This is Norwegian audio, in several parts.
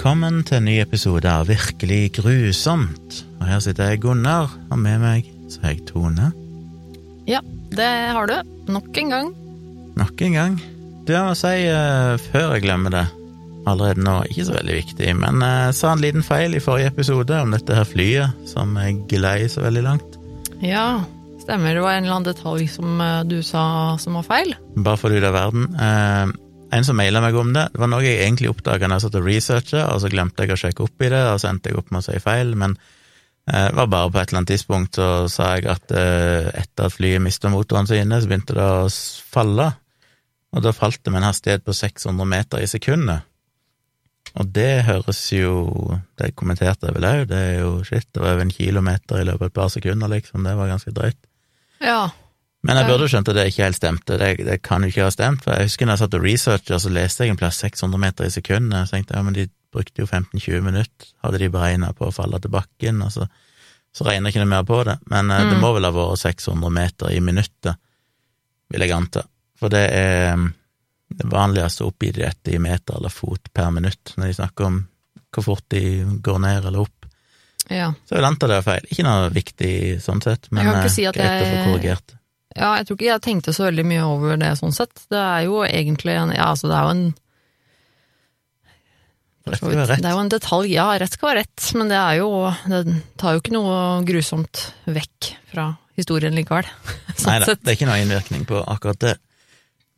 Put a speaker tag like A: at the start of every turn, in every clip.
A: velkommen til en ny episode av Virkelig grusomt. Og Her sitter jeg, Gunnar, og med meg så har jeg Tone.
B: Ja, det har du. Nok en gang.
A: Nok en gang. Du, jeg må si, uh, før jeg glemmer det, allerede nå, ikke så veldig viktig, men jeg sa en liten feil i forrige episode om dette her flyet som jeg glei så veldig langt.
B: Ja, stemmer. Det var en eller annen detalj som uh, du sa som var feil.
A: Bare for ut av verden. Eh, en som maila meg om det, det var noe jeg egentlig oppdaga når jeg satt og researcha, og så glemte jeg å sjekke opp i det, og så endte jeg opp med å si feil, men eh, det var bare på et eller annet tidspunkt så sa jeg at eh, etter at flyet mista motorene sine, så begynte det å falle, og da falt det med en hastighet på 600 meter i sekundet. Og det høres jo Det kommenterte jeg vel òg, det er jo shit, det var over en kilometer i løpet av et par sekunder, liksom, det var ganske drøyt.
B: Ja.
A: Men jeg burde jo skjønt at det ikke helt stemte, det, det kan jo ikke ha stemt, for jeg husker når jeg satt og researcha, så leste jeg en plass 600 meter i sekundet, og tenkte ja, men de brukte jo 15-20 minutter, hadde de beregna på å falle til bakken, og så, så regner ikke det mer på det, men mm. det må vel ha vært 600 meter i minuttet, vil jeg anta, for det er mm, det vanligste å oppgi dette i meter eller fot per minutt, når de snakker om hvor fort de går ned eller opp.
B: ja.
A: Så jeg vil anta det er feil. Ikke noe viktig sånn sett, men
B: Jeg kan ikke
A: eh,
B: si at
A: greit å få
B: korrigert
A: korrigert.
B: Ja, jeg tror ikke jeg tenkte så veldig mye over det sånn sett. Det er jo egentlig en Ja, altså, det er jo en
A: Rett skal være rett.
B: Det er jo en detalj. Ja, rett skal være rett, men det er jo Det tar jo ikke noe grusomt vekk fra historien likevel.
A: Nei
B: Sånn
A: da, det er ikke noe innvirkning på akkurat det.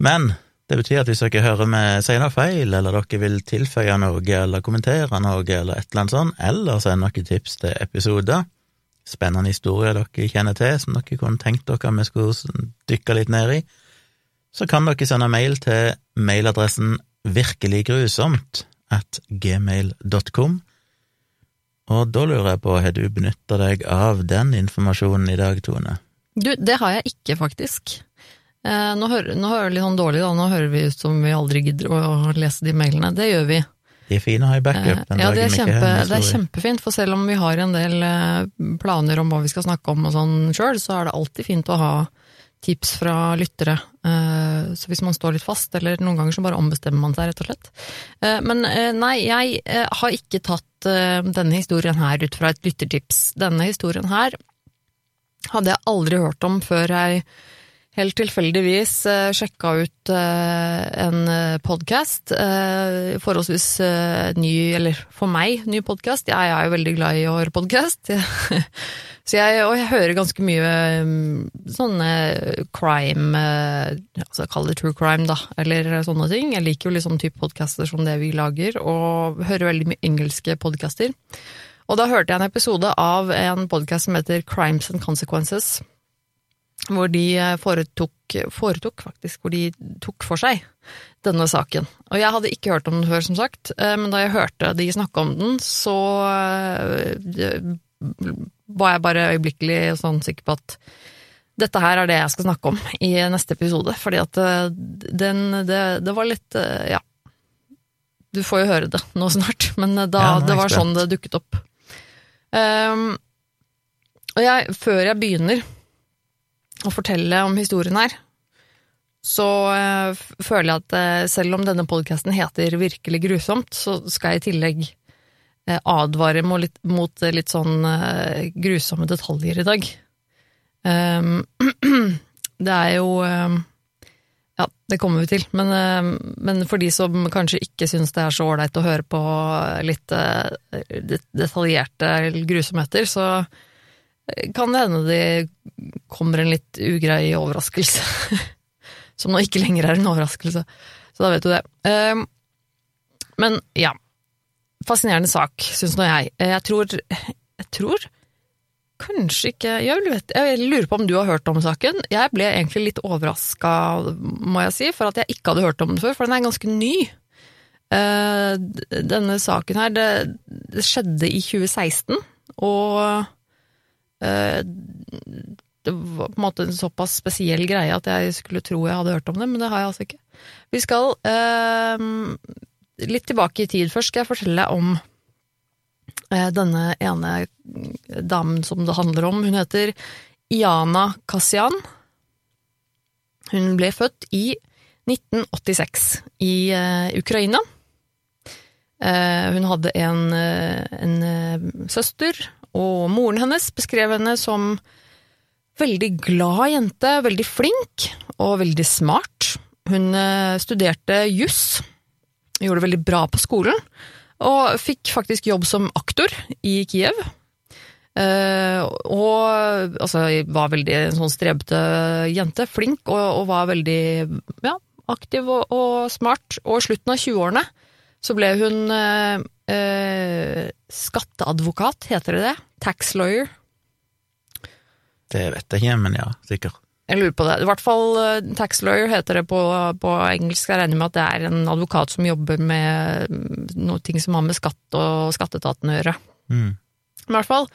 A: Men det betyr at hvis dere hører med sier noe feil, eller dere vil tilføye noe, eller kommentere noe, eller et eller annet sånt, eller sende noen tips til episoder, spennende historier dere kjenner til, som dere kunne tenkt dere vi skulle dykke litt ned i, så kan dere sende mail til mailadressen virkeliggrusomt at gmail.com. Og da lurer jeg på, har du benytta deg av den informasjonen i dag, Tone?
B: Du, det har jeg ikke, faktisk. Eh, nå, hører, nå hører jeg litt sånn dårlig, da. Nå hører vi ut som vi aldri gidder å lese de mailene. Det gjør vi.
A: De er fine å ha i backup
B: Eh, ja, det er, kjempe, det er kjempefint, for selv om vi har en del eh, planer om hva vi skal snakke om og sånn sjøl, så er det alltid fint å ha tips fra lyttere. Eh, Så hvis man står litt fast, eller noen ganger så bare ombestemmer man seg, rett og slett. Men nei, jeg har ikke tatt denne historien her ut fra et lyttertips. Denne historien her hadde jeg aldri hørt om før jeg helt tilfeldigvis eh, sjekka ut eh, en podkast. Eh, forholdsvis eh, ny, eller for meg, ny podkast. Jeg er jo veldig glad i å høre podkast. Så jeg, og jeg hører ganske mye mm, sånne crime eh, altså Kall det true crime, da, eller sånne ting. Jeg liker jo litt sånn type podcaster som det vi lager, og hører veldig mye engelske podcaster. Og da hørte jeg en episode av en podkast som heter Crimes and Consequences, hvor de eh, foretok, foretok faktisk, hvor de tok for seg denne saken. Og jeg hadde ikke hørt om den før, som sagt, eh, men da jeg hørte de snakke om den, så eh, var jeg bare øyeblikkelig sånn sikker på at dette her er det jeg skal snakke om i neste episode, fordi at den, det, det var litt, ja Du får jo høre det nå snart, men da,
A: Ja,
B: det var sånn det dukket opp. Um, og jeg, før jeg begynner å fortelle om historien her, så eh, føler jeg at eh, selv om denne podkasten heter Virkelig grusomt, så skal jeg i tillegg eh, advare mot litt, sånn grusomme detaljer i dag. Um, det er jo um, Ja, det kommer vi til, men, um, men for de som kanskje ikke syns det er så ålreit å høre på litt detaljerte grusomheter, så kan det hende det kommer en litt ugrei overraskelse. Som nå ikke lenger er en overraskelse. Så da vet du det. Um, men ja. Fascinerende sak, syns nå jeg. Jeg tror Jeg tror kanskje ikke jeg, vet, jeg lurer på om du har hørt om saken. Jeg ble egentlig litt overraska, må jeg si, for at jeg ikke hadde hørt om den før, for den er ganske ny. Eh, denne saken her, det, det skjedde i 2016, og eh, det var på en måte en såpass spesiell greie at jeg skulle tro jeg hadde hørt om det, men det har jeg altså ikke. Vi skal eh, litt tilbake i tid. Først skal jeg fortelle om eh, denne ene damen som det handler om. Hun heter Iana Kassian. Hun ble født i 1986 i eh, Ukraina. Eh, hun hadde en, eh, en eh, søster, og moren hennes beskrev henne som veldig glad jente, veldig flink og veldig smart. Hun eh, studerte juss, gjorde det veldig bra på skolen, og fikk faktisk jobb som aktor i Kiev. Eh, og altså, var veldig en sånn strebete jente, flink, og, og var veldig ja, aktiv og, og smart. Og i slutten av 20-årene så ble hun eh, skatteadvokat, heter det det? Tax lawyer.
A: Det vet jeg ikke, men ja, sikkert.
B: Jeg lurer på det. I hvert fall eh, tax lawyer heter det på, på engelsk. Jeg regner med at det er en advokat som jobber med mm, noe ting som har med skatt og skatteetaten å gjøre.
A: Mm.
B: Men i hvert fall,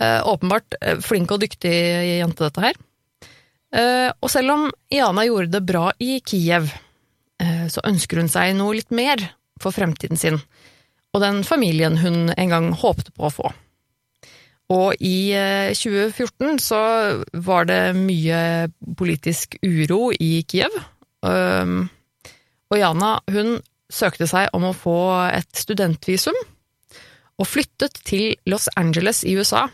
B: eh, åpenbart flink og dyktig jente, dette her. Og selv om Jana gjorde det bra i Kiev, så ønsker hun seg noe litt mer for fremtiden sin, og den familien hun en gang håpte på å få. Og i eh, 2014 så var det mye politisk uro i Kiev. Og Jana hun søkte seg om å få et studentvisum, og flyttet til Los Angeles i USA,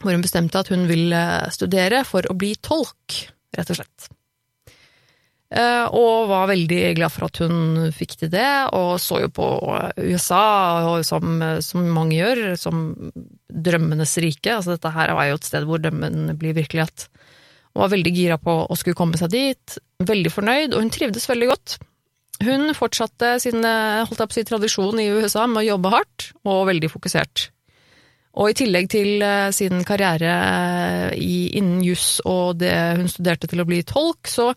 B: hvor hun bestemte at hun ville studere for å bli tolk, rett og slett. Eh, Og var veldig glad for at hun fikk til det, og så jo på USA, som, som mange gjør, som drømmenes rike. Altså dette her var jo et sted hvor drømmen blir virkelighet. Hun var veldig gira på å skulle komme seg dit, veldig fornøyd, og hun trivdes veldig godt. Hun fortsatte sin holdt jeg på å si, tradisjon i USA med å jobbe hardt, og veldig fokusert. Og i tillegg til eh, sin karriere innen juss og det hun studerte til å bli tolk, så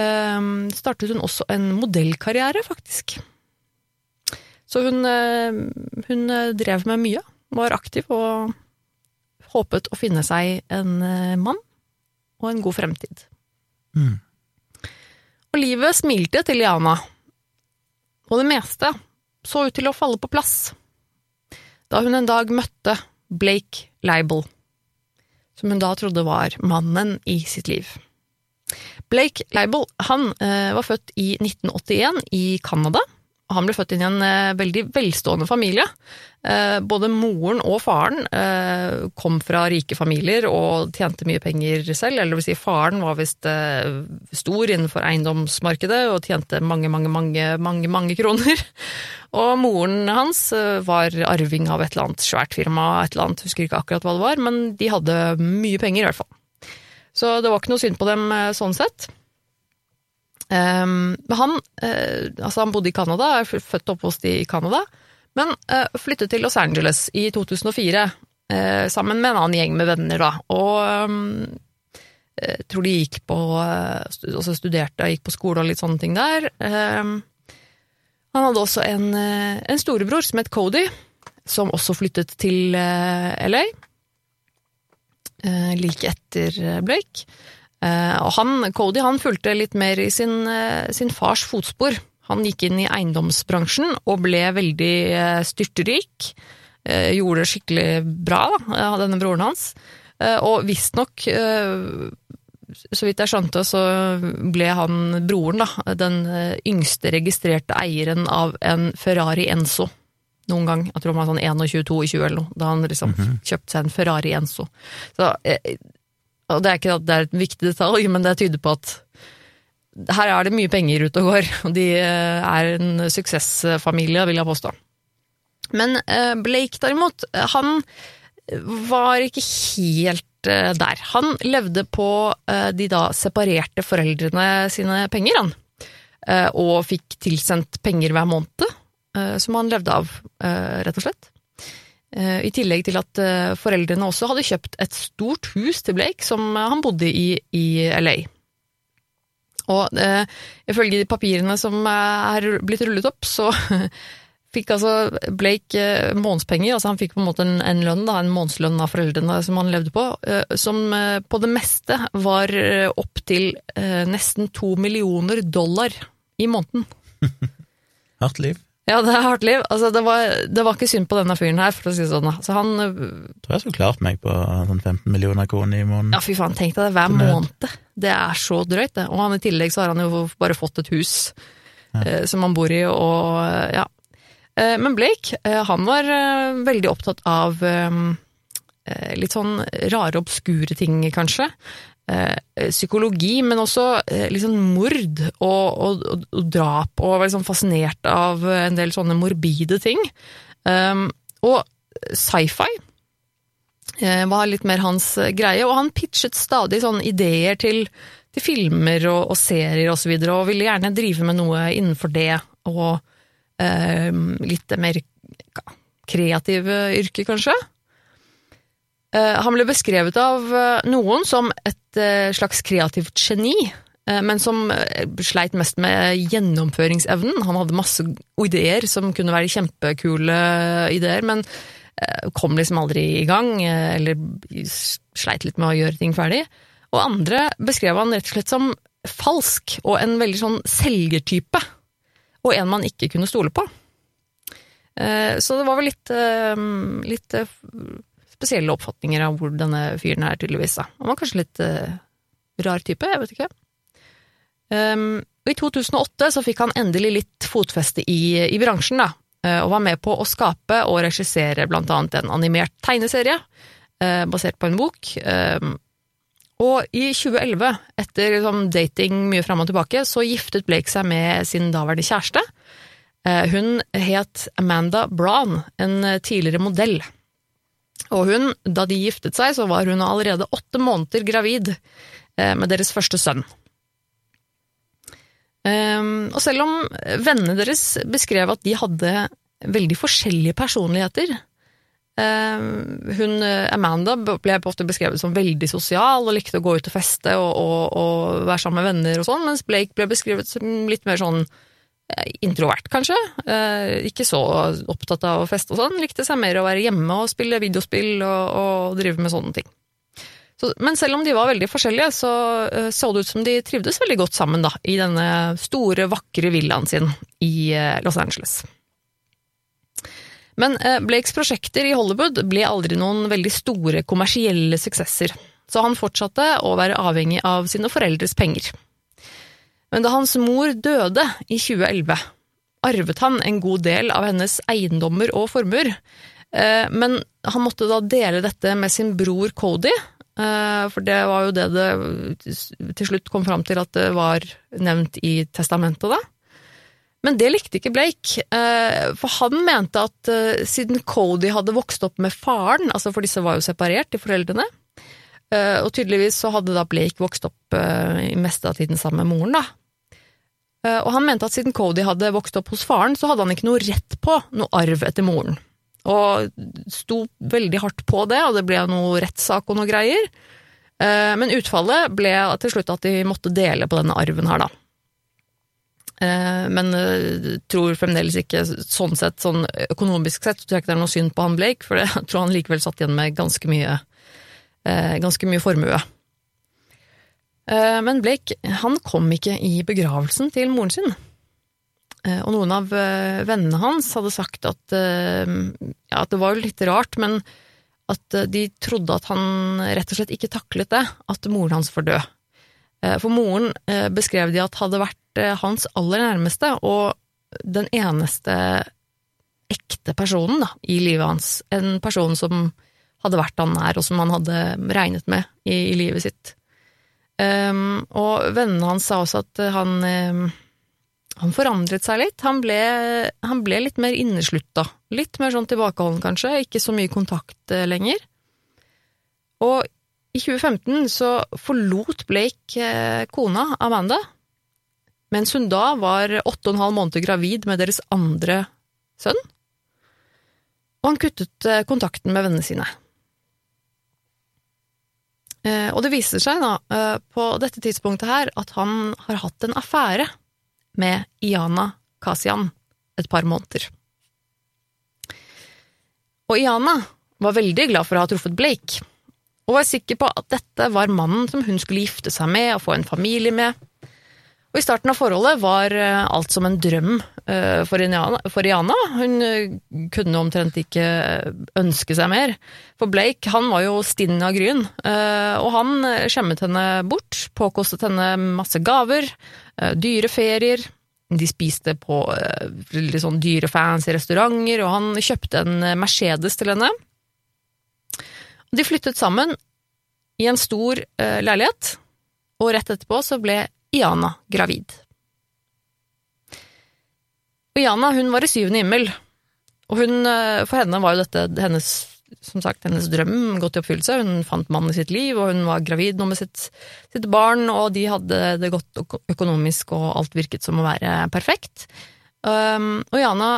B: eh, startet hun også en modellkarriere, faktisk. Så hun, eh, hun eh, drev med mye, var aktiv og håpet å finne seg en eh, mann og en god fremtid.
A: Mm.
B: Og livet smilte til Jana, og det meste så ut til å falle på plass. Da hun en dag møtte Blake Leibel, som hun da trodde var mannen i sitt liv. Blake Leibel han eh, var født i 1981 i Canada. Han ble født inn i en eh, veldig velstående familie. Eh, både moren og faren kom fra rike familier og tjente mye penger selv. Eller vil si, faren var visst stor innenfor eiendomsmarkedet og tjente mange, mange, mange, mange, mange kroner. Og moren hans var arving av et eller annet svært firma, et eller annet, husker ikke akkurat hva det var, men de hadde mye penger i hvert fall. Så det var ikke noe synd på dem eh, sånn sett. Um, han, eh, altså han bodde i Canada, er født og oppvokst i Canada, men eh, flyttet til Los Angeles i 2004 eh, sammen med en annen gjeng med venner, da. Og jeg tror de gikk på altså studerte gikk på skole og litt sånne ting der. Um, han hadde også en, en storebror som het Cody, som også flyttet til LA like etter eh, Blake. Eh, og han, Cody han fulgte litt mer i sin, eh, sin fars fotspor. Han gikk inn i eiendomsbransjen og ble veldig eh, styrterik. Eh, gjorde det skikkelig bra, da, denne broren hans. Eh, og visstnok, eh, så vidt jeg skjønte, så ble han broren, da, den eh, yngste registrerte eieren av en Ferrari Enzo noen gang. Jeg tror han var sånn 21-22 eller noe, da han liksom kjøpte seg en Ferrari Enzo. Så, eh, og det er ikke at det er et viktig detalj, men det tyder på at her er det mye penger ute og går, og de eh, er en suksessfamilie, vil jeg påstå. Men eh, Blake derimot, han var ikke helt der. Han levde på de da separerte foreldrene sine penger, han. Eh, og fikk tilsendt penger hver måned, som han levde av, eh, rett og slett. Eh, I tillegg til at eh, foreldrene også hadde kjøpt et stort hus til Blake, som eh, han bodde i i LA. Og eh, ifølge de papirene som er blitt rullet opp, så fikk altså Blake eh, månedspenger, altså han fikk på en måte en, en lønn, da, en månedslønn av foreldrene som han levde på, eh, som eh, på det meste var opptil opp til eh, nesten to millioner dollar i måneden.
A: Hardt liv.
B: Ja, det er hardt liv. Altså, det, var, det var ikke synd på denne fyren her, for å si det sånn. Så han eh,
A: Tror jeg skulle klart meg på sånn 15 millioner kroner i måneden.
B: Ja, fy faen, tenk deg det hver
A: er-
B: måned. Det er så drøyt, det. Og han i tillegg så har han jo bare fått et hus
A: Ja.
B: eh, som han bor i, og ja. Eh, Men Blake eh, han var eh, veldig opptatt av eh, eh, litt sånn rare, obskure ting, kanskje. Eh, Psykologi, men også sånn mord og, og, og, drap, og var liksom fascinert av en del sånne morbide ting. Um, og sci-fi eh, var litt mer hans greie, og han pitchet stadig sånne ideer til, til filmer og, og serier og så videre, og ville gjerne drive med noe innenfor det, og eh, litt mer kreative yrker, kanskje. Eh, han ble beskrevet av eh, noen som et eh, slags kreativt geni, men som sleit mest med gjennomføringsevnen. Han hadde masse ideer som kunne være kjempekule ideer, men kom liksom aldri i gang, eller sleit litt med å gjøre ting ferdig. Og andre beskrev han rett og slett som falsk, og en veldig sånn selgertype. Og en man ikke kunne stole på. Så det var vel litt, litt spesielle oppfatninger av hvor denne fyren er, tydeligvis. Han var kanskje litt uh, rar type, jeg vet ikke. Um, og I 2008 så fikk han endelig litt fotfeste i, i bransjen, da, eh, og var med på å skape og regissere blant annet en animert tegneserie uh, basert på en bok. Um, og i 2011, etter liksom, dating mye fram og tilbake, så giftet Blake seg med sin daværende kjæreste. Hun het Amanda Brown, en tidligere modell. Og hun, da de giftet seg, så var hun allerede åtte måneder gravid eh, med deres første sønn. Ehm, Og selv om vennene deres beskrev at de hadde veldig forskjellige personligheter ehm, Hun, eh, Amanda, ble ofte beskrevet som veldig sosial og likte å gå ut og feste og, og, og være sammen med venner og sånn, mens Blake ble beskrevet som litt mer sånn introvert, kanskje. Eh, ikke så opptatt av å feste og sånn. Likte seg mer å være hjemme og spille videospill og, og drive med sånne ting. Så, men selv om de var veldig forskjellige, så eh, så det ut som de trivdes veldig godt sammen da, i denne store, vakre villaen sin i eh, Los Angeles. Men eh, Blakes prosjekter i Hollywood ble aldri noen veldig store kommersielle suksesser, så han fortsatte å være avhengig av sine foreldres penger. Men da hans mor døde i 2011, arvet han en god del av hennes eiendommer og formuer, eh, men han måtte da dele dette med sin bror Cody, eh, for det var jo det det til slutt kom fram til at det var nevnt i testamentet, da. Men det likte ikke Blake, eh, for han mente at siden Cody hadde vokst opp med faren, altså for disse var jo separert, de foreldrene, og tydeligvis så hadde da Blake vokst opp eh, i meste av tiden sammen med moren, da. Eh, Og han mente at siden Cody hadde vokst opp hos faren, så hadde han ikke noe rett på noe arv etter moren. Og sto veldig hardt på det, og det ble noe rettssak og noe greier. Eh, Men utfallet ble til slutt at de måtte dele på denne arven her, da. Eh, Men eh, tror fremdeles ikke sånn sett, sånn økonomisk sett, så tror jeg ikke det er noe synd på han Blake, for jeg tror han likevel satt igjen med ganske mye, eh, ganske mye formue. Eh, Men Blake, han kom ikke i begravelsen til moren sin. Eh, Og noen av eh, vennene hans hadde sagt at, eh, ja, at det var jo litt rart, men at eh, de trodde at han rett og slett ikke taklet det, at moren hans var død. Eh, For moren eh, beskrev de at hadde vært eh, hans aller nærmeste, og den eneste ekte personen da, i livet hans. En person som hadde vært han nær, og som han hadde regnet med i, i livet sitt. Um, og vennene hans sa også at han, um, han forandret seg litt. Han ble, han ble litt mer inneslutta. Litt mer sånn tilbakeholden, kanskje. Ikke så mye kontakt eh, lenger. Og i 2015 så forlot Blake eh, kona, Amanda, mens hun da var åtte og en halv måneder gravid med deres andre sønn. Og han kuttet eh, kontakten med vennene sine. Eh, Og det viser seg da, eh, på dette tidspunktet her, at han har hatt en affære med Iana Kasian et par måneder. Og Iana var veldig glad for å ha truffet Blake, og var sikker på at dette var mannen som hun skulle gifte seg med og få en familie med. Og i starten av forholdet var eh, alt som en drøm eh, for Iana. Hun eh, kunne omtrent ikke ønske seg mer. For Blake han var jo stinn av gryn, og han skjemmet henne bort, påkostet henne masse gaver, dyre ferier, de spiste på litt sånn dyre, fancy restauranter, og han kjøpte en Mercedes til henne. De flyttet sammen i en stor leilighet, og rett etterpå så ble Iana gravid. Og Iana hun var i syvende himmel, og hun, eh, for henne var jo dette hennes som sagt, hennes drøm gått i oppfyllelse. Hun fant mannen i sitt liv, og hun var gravid nå med sitt, sitt, barn, og de hadde det godt økonomisk, og alt virket som å være perfekt. Um, og Jana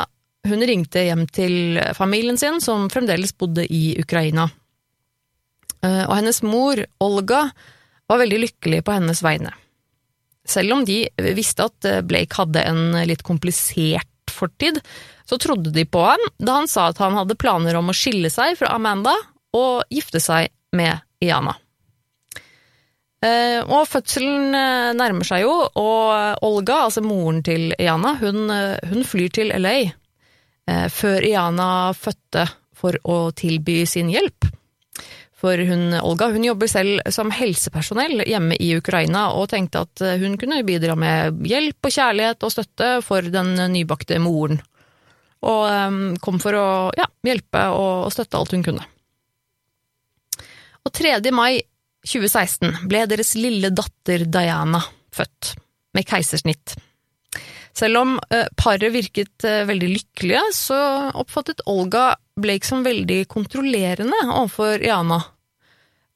B: hun ringte hjem til familien sin, som fremdeles bodde i Ukraina. Uh, og hennes mor, Olga, var veldig lykkelig på hennes vegne. Selv om de visste at Blake hadde en litt komplisert fortid, så trodde de på han da han sa at han hadde planer om å skille seg fra Amanda og gifte seg med Iana. Eh, og fødselen eh, nærmer seg jo, og Olga, altså moren til Iana, hun, eh, hun flyr til LA før Iana fødte for å tilby sin hjelp. For hun, Olga hun jobber selv som helsepersonell hjemme i Ukraina, og tenkte at hun kunne bidra med hjelp og kjærlighet og støtte for den nybakte moren og um, kom for å ja, hjelpe og, støtte alt hun kunne. Og 3. mai 2016 ble deres lille datter Diana født, med keisersnitt. Selv om uh, paret virket uh, veldig lykkelige, så oppfattet Olga Blake som veldig kontrollerende overfor Iana.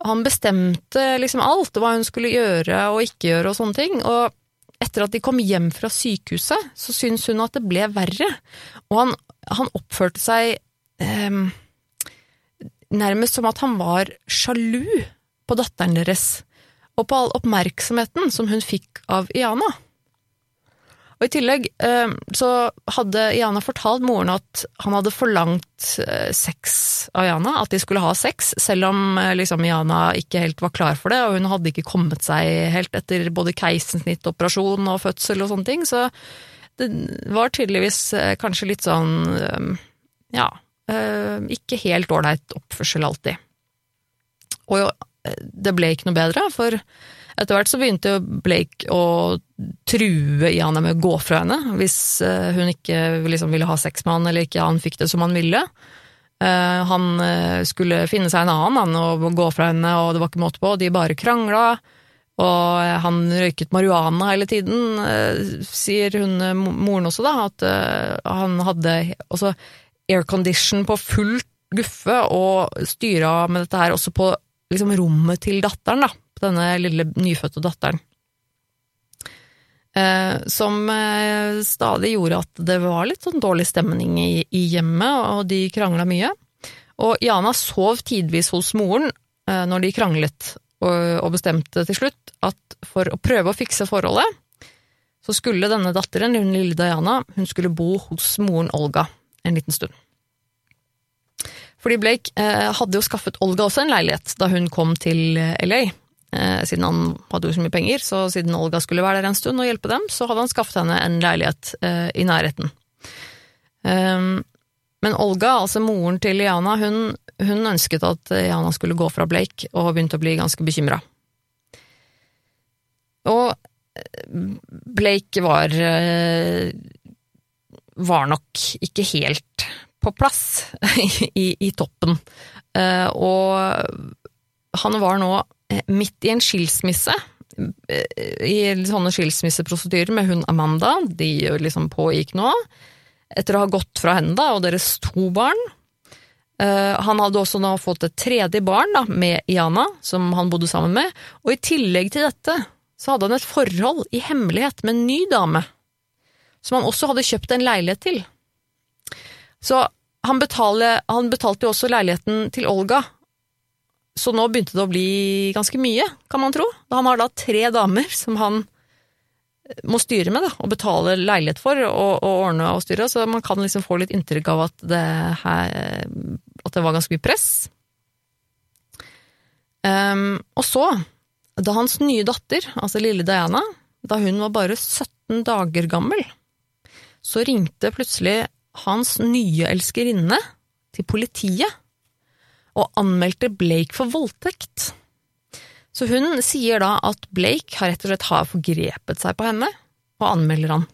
B: Han bestemte liksom alt, hva hun skulle gjøre og ikke gjøre og sånne ting, og etter at de kom hjem fra sykehuset, så syntes hun at det ble verre, og han, han oppførte seg eh, nærmest som at han var sjalu på datteren deres, og på all oppmerksomheten som hun fikk av Iana. Og I tillegg eh, så hadde Iana fortalt moren at han hadde forlangt eh, sex av Iana, at de skulle ha sex, selv om eh, liksom Iana ikke helt var klar for det, og hun hadde ikke kommet seg helt etter både keisersnittoperasjon og fødsel og sånne ting, så det var tydeligvis kanskje litt sånn ja, ikke helt ålreit oppførsel alltid. Og det ble ikke noe bedre, for etter hvert så begynte Blake å true Iana med å gå fra henne hvis eh, hun ikke liksom ville ha sex med han, eller ikke han fikk det som han ville. Eh, han eh, skulle finne seg en annen han, og gå fra henne, og det var ikke måte på. De bare krangla. Og han røyket marihuana hele tiden, sier hun moren også, da, at han hadde også aircondition på fullt guffe og styra med dette her også på liksom rommet til datteren, da denne lille nyfødte datteren. Eh, som eh, stadig gjorde at det var litt sånn dårlig stemning i, i hjemmet, og de krangla mye. Og Jana sov tidvis hos moren eh, når de kranglet, og, bestemte til slutt at for å prøve å fikse forholdet, så skulle denne datteren, hun lille Diana, hun skulle bo hos moren Olga en liten stund. Fordi Blake hadde jo skaffet Olga også en leilighet da hun kom til LA, siden han hadde jo så mye penger, så siden Olga skulle være der en stund og hjelpe dem, så hadde han skaffet henne en leilighet eh, i nærheten. Um, men Olga, altså moren til Liana, hun, hun, ønsket at Liana skulle gå fra Blake, og begynte å bli ganske bekymra. Og eh, Blake var var nok ikke helt på plass i, i toppen. Og han var nå Eh, midt i en skilsmisse, eh, i sånne skilsmisseprosedyrer med hun Amanda, de liksom pågikk nå, etter å ha gått fra henne da, og deres to barn. Uh, han hadde også nå fått et tredje barn da, med Iana, som han bodde sammen med, og i tillegg til dette så hadde han et forhold i hemmelighet med en ny dame, som han også hadde kjøpt en leilighet til. Så han, betale, han betalte jo også leiligheten til Olga, så nå begynte det å bli ganske mye, kan man tro. Han har da tre damer som han eh, må styre med, da, og betale leilighet for og, og ordne og styre, så man kan liksom få litt inntrykk av at det, her, at det var ganske mye press. Um, og så, da hans nye datter, altså lille Diana, da hun var bare 17 dager gammel, så ringte plutselig hans nye elskerinne til politiet og anmeldte Blake for voldtekt. Så hun sier da at Blake har rett og slett har forgrepet seg på henne, og anmelder han.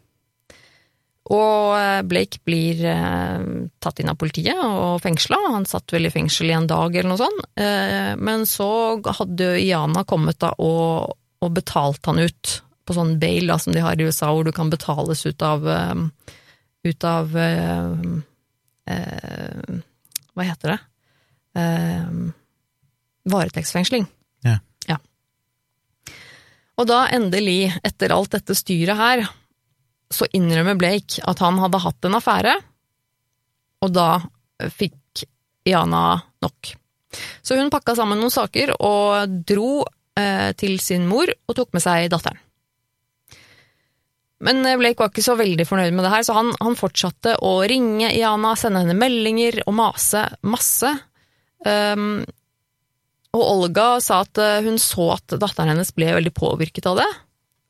B: Og eh, Blake blir eh, tatt inn av politiet og fengsla. Han satt vel i fengsel i en dag eller noe sånt. Eh, men så hadde Iana kommet da og, og betalt han ut på sånn bail da, som de har i USA, hvor du kan betales ut av eh, Ut av eh, eh, Hva heter det? Eh, varetektsfengsling.
A: Ja.
B: ja. Og da endelig, etter alt dette styret her, så innrømmer Blake at han hadde hatt en affære, og da fikk Iana nok. Så hun pakka sammen noen saker og dro eh, til sin mor og tok med seg datteren. Men eh, Blake var ikke så veldig fornøyd med det her, så han, han fortsatte å ringe Iana, sende henne meldinger og mase masse. Um, og Olga sa at eh, hun så at datteren hennes ble veldig påvirket av det.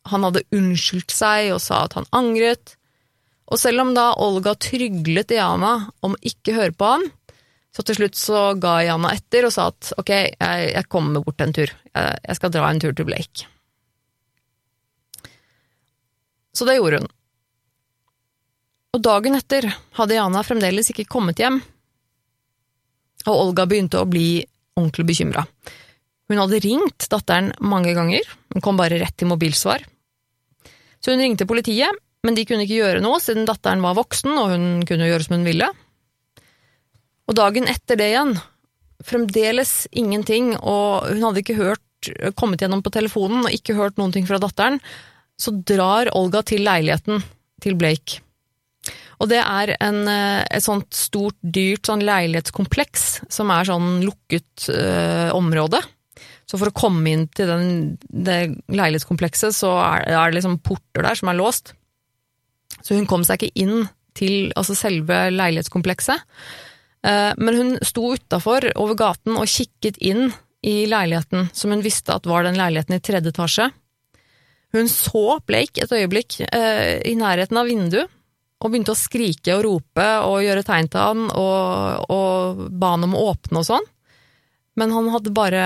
B: Han hadde unnskyldt seg og sa at han angret. Og selv om da Olga tryglet Diana om ikke høre på ham, så til slutt så ga Diana etter og sa at ok, jeg, jeg kommer bort en tur. Jeg, jeg skal dra en tur til Blake. Så det gjorde hun. Og dagen etter hadde Jana fremdeles ikke kommet hjem, og Olga begynte å bli ordentlig bekymra. Hun hadde ringt datteren mange ganger, hun kom bare rett til mobilsvar. Så hun ringte politiet, men de kunne ikke gjøre noe siden datteren var voksen og hun kunne gjøre som hun ville. Og dagen etter det igjen, fremdeles ingenting, og hun hadde ikke hørt, kommet gjennom på telefonen og ikke hørt noen ting fra datteren, så drar Olga til leiligheten til Blake. Og det er en, eh, et sånt stort, dyrt sånn leilighetskompleks som er sånn lukket øh, område. Så for å komme inn til den, det leilighetskomplekset, så er, er det liksom porter der som er låst. Så hun kom seg ikke inn til altså selve leilighetskomplekset. Eh, men hun sto utafor over gaten og kikket inn i leiligheten, som hun visste at var den leiligheten i tredje etasje. Hun så Blake et øyeblikk eh, i nærheten av vinduet, og begynte å skrike og rope og gjøre tegn til han og, og ba han om å åpne og sånn. Men han hadde bare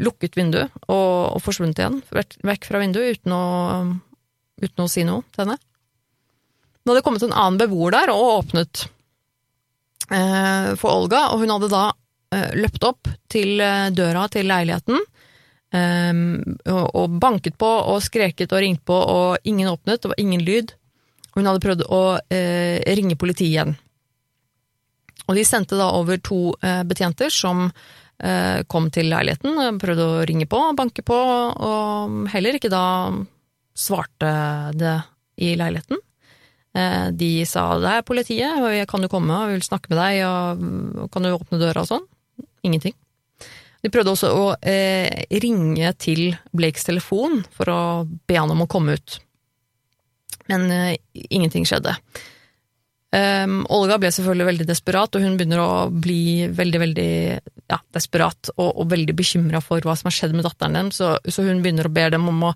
B: lukket vinduet og, og forsvunnet igjen, vekk fra vinduet, uten å, uten å si noe til henne. Det hadde kommet en annen beboer der og åpnet eh, for Olga, og hun hadde da eh, løpt opp til eh, døra til leiligheten eh, og, og, banket på og skreket og ringt på, og ingen åpnet, det var ingen lyd. Hun hadde prøvd å eh, ringe politiet igjen. Og de sendte da over to eh, betjenter som kom til leiligheten, prøvde å ringe på, banke på, og heller ikke da svarte det i leiligheten. Eh, de sa det er politiet, jeg kan jo komme og vil snakke med deg, og kan du åpne døra og sånn? Ingenting. De prøvde også å eh, ringe til Blakes telefon for å be han om å komme ut, men uh, ingenting skjedde. Um, Olga ble selvfølgelig veldig desperat, og hun begynner å bli veldig veldig ja, desperat og, og veldig bekymra for hva som har skjedd med datteren deres, så, så, hun begynner å be dem om å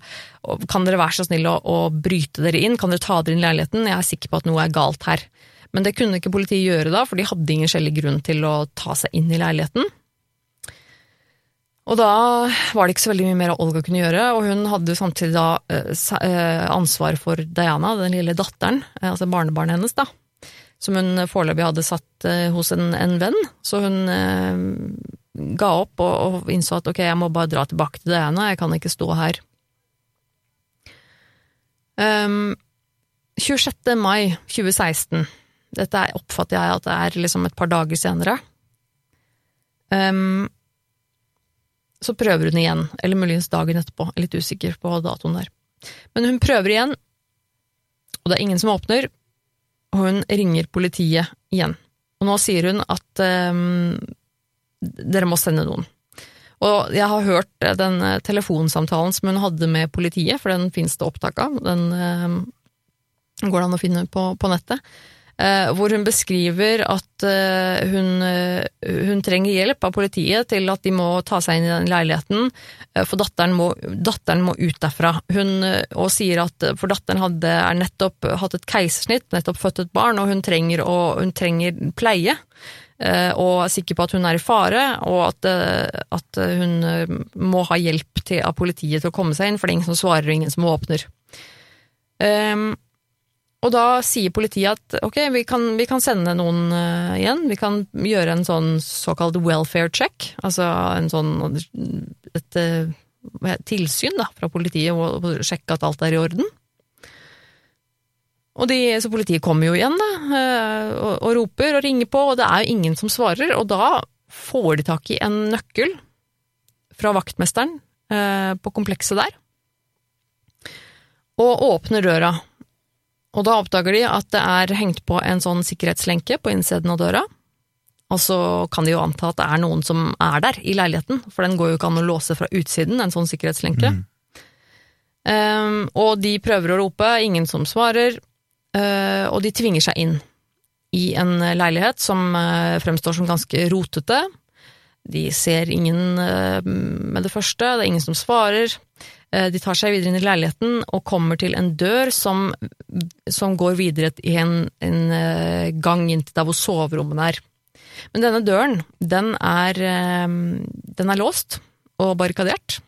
B: Kan dere være så snille å, å, bryte dere inn? Kan dere ta dere inn i leiligheten? Jeg er sikker på at noe er galt her. Men det kunne ikke politiet gjøre da, for de hadde ingen skjellig grunn til å ta seg inn i leiligheten. Og da var det ikke så veldig mye mer Olga kunne gjøre, og hun hadde samtidig da eh, ansvar for Diana, den lille datteren, eh, altså barnebarnet hennes, da som hun foreløpig hadde satt eh, hos en, en, venn. Så hun eh, ga opp og, og, innså at ok, jeg må bare dra tilbake til Diana, jeg kan ikke stå her. Um, 26. mai 2016, dette oppfatter jeg at det er liksom et par dager senere, um, så prøver hun igjen, eller muligens dagen etterpå, jeg er litt usikker på datoen der. Men hun prøver igjen, og det er ingen som åpner, og hun ringer politiet igjen. Og nå sier hun at um, dere må sende noen. Og jeg har hørt den telefonsamtalen som hun hadde med politiet, for den finnes det opptak av. Den um, går det an å finne på, på nettet. Eh, hvor hun beskriver at eh, hun, eh, hun, trenger hjelp av politiet til at de må ta seg inn i den leiligheten, for datteren må, datteren må ut derfra. Hun, og sier at for datteren hadde er nettopp hatt et keisersnitt, nettopp født et barn, og hun trenger, og, hun trenger pleie. Og er sikker på at hun er i fare, og at, at hun må ha hjelp til, av politiet til å komme seg inn, for det er ingen som svarer og ingen som åpner. Um, og da sier politiet at ok, vi kan, vi kan sende noen uh, igjen. Vi kan gjøre en sånn såkalt welfare check, altså en sånn et uh, tilsyn da, fra politiet og, og sjekke at alt er i orden. Og de, så politiet kommer jo igjen da, uh, og, og, roper og ringer på, og det er jo ingen som svarer. Og da får de tak i en nøkkel fra vaktmesteren på komplekset der, og åpner døra. Og da oppdager de at det er hengt på en sånn sikkerhetslenke på innsiden av døra. Og så kan de jo anta at det er noen som er der i leiligheten, for den går jo ikke an å låse fra utsiden, en sånn sikkerhetslenke. Mm. Um, og de prøver å rope, ingen som svarer, uh, og de tvinger seg inn i en leilighet som uh, fremstår som ganske rotete. De ser ingen uh, med det første, det er ingen som svarer. Eh, de tar seg videre inn i leiligheten og kommer til en dør som, som går videre i en, en, eh, gang inn til der hvor soverommene er. Men denne døren, den er, eh, den er låst og barrikadert.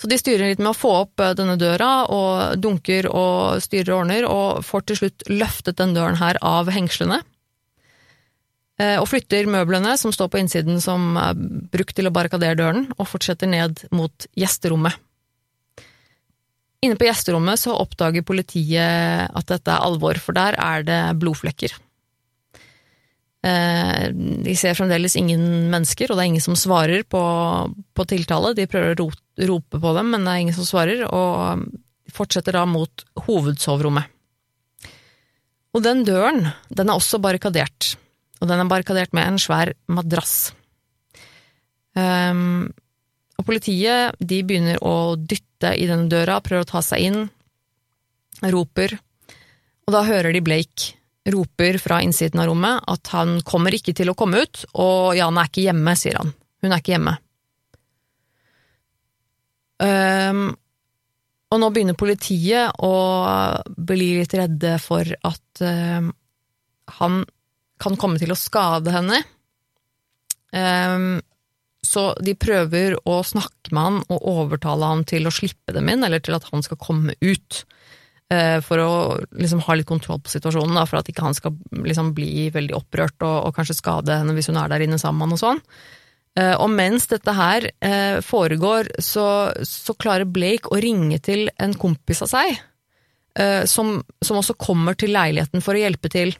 B: Så de styrer litt med å få opp denne døra, og dunker og styrer og ordner, og får til slutt løftet den døren her av hengslene. Eh, og flytter møblene som står på innsiden som er brukt til å barrikadere døren, og fortsetter ned mot gjesterommet. Inne på gjesterommet så oppdager politiet at dette er alvor, for der er det blodflekker. Eh, de ser fremdeles ingen mennesker, og det er ingen som svarer på, på tiltale. De prøver å rope på dem, men det er ingen som svarer, og fortsetter da mot hovedsoverommet. Og den døren, den er også barrikadert og den er barrikadert med en svær madrass. Um, og politiet de begynner å dytte i denne døra, prøver å ta seg inn, roper, og da hører de Blake roper fra innsiden av rommet at han kommer ikke til å komme ut, og Jan er ikke hjemme, sier han. Hun er ikke hjemme. Um, og nå begynner politiet å bli litt redde for at uh, han kan komme til å skade henne. Um, så de prøver å snakke med han og overtale han til å slippe dem inn, eller til at han skal komme ut. Uh, for å liksom ha litt kontroll på situasjonen, da, for at ikke han skal liksom bli veldig opprørt og, og, kanskje skade henne hvis hun er der inne sammen med han og sånn. Uh, og mens dette her uh, foregår, så, så, klarer Blake å ringe til en kompis av seg, som, som også kommer til leiligheten for å hjelpe til.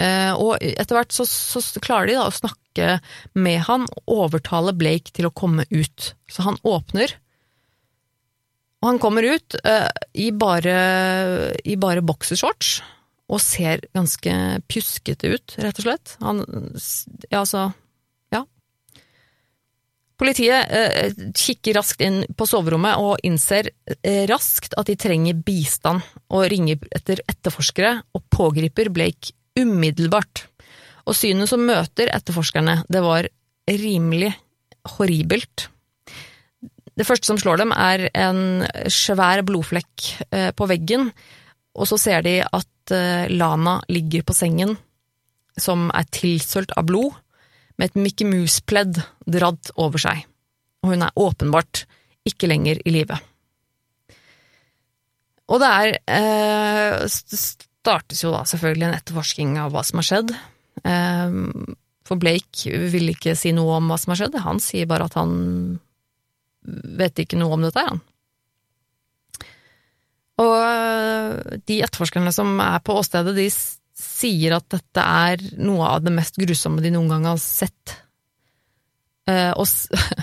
B: Eh, og etter hvert så, så, klarer de da å snakke med han og overtale Blake til å komme ut. Så han åpner, og han kommer ut uh, i bare, i bare boksershorts og ser ganske pjuskete ut, rett og slett. Han Ja, altså Ja. Politiet uh, kikker raskt inn på soverommet og innser uh, raskt at de trenger bistand, og ringer etter etterforskere og pågriper Blake umiddelbart. Og synet som møter etterforskerne, det var rimelig horribelt. Det første som slår dem, er en svær blodflekk eh, på veggen, og så ser de at eh, Lana ligger på sengen, som er tilsølt av blod, med et Mickey Mouse-pledd dratt over seg. Og hun er åpenbart ikke lenger i live. Og det er eh, startes jo da selvfølgelig en etterforsking av hva som har skjedd. Ehm, for Blake vil ikke si noe om hva som har skjedd, han sier bare at han vet ikke noe om dette, han. Og eh, de etterforskerne som er på åstedet, de sier at dette er noe av det mest grusomme de noen gang har sett. Eh, og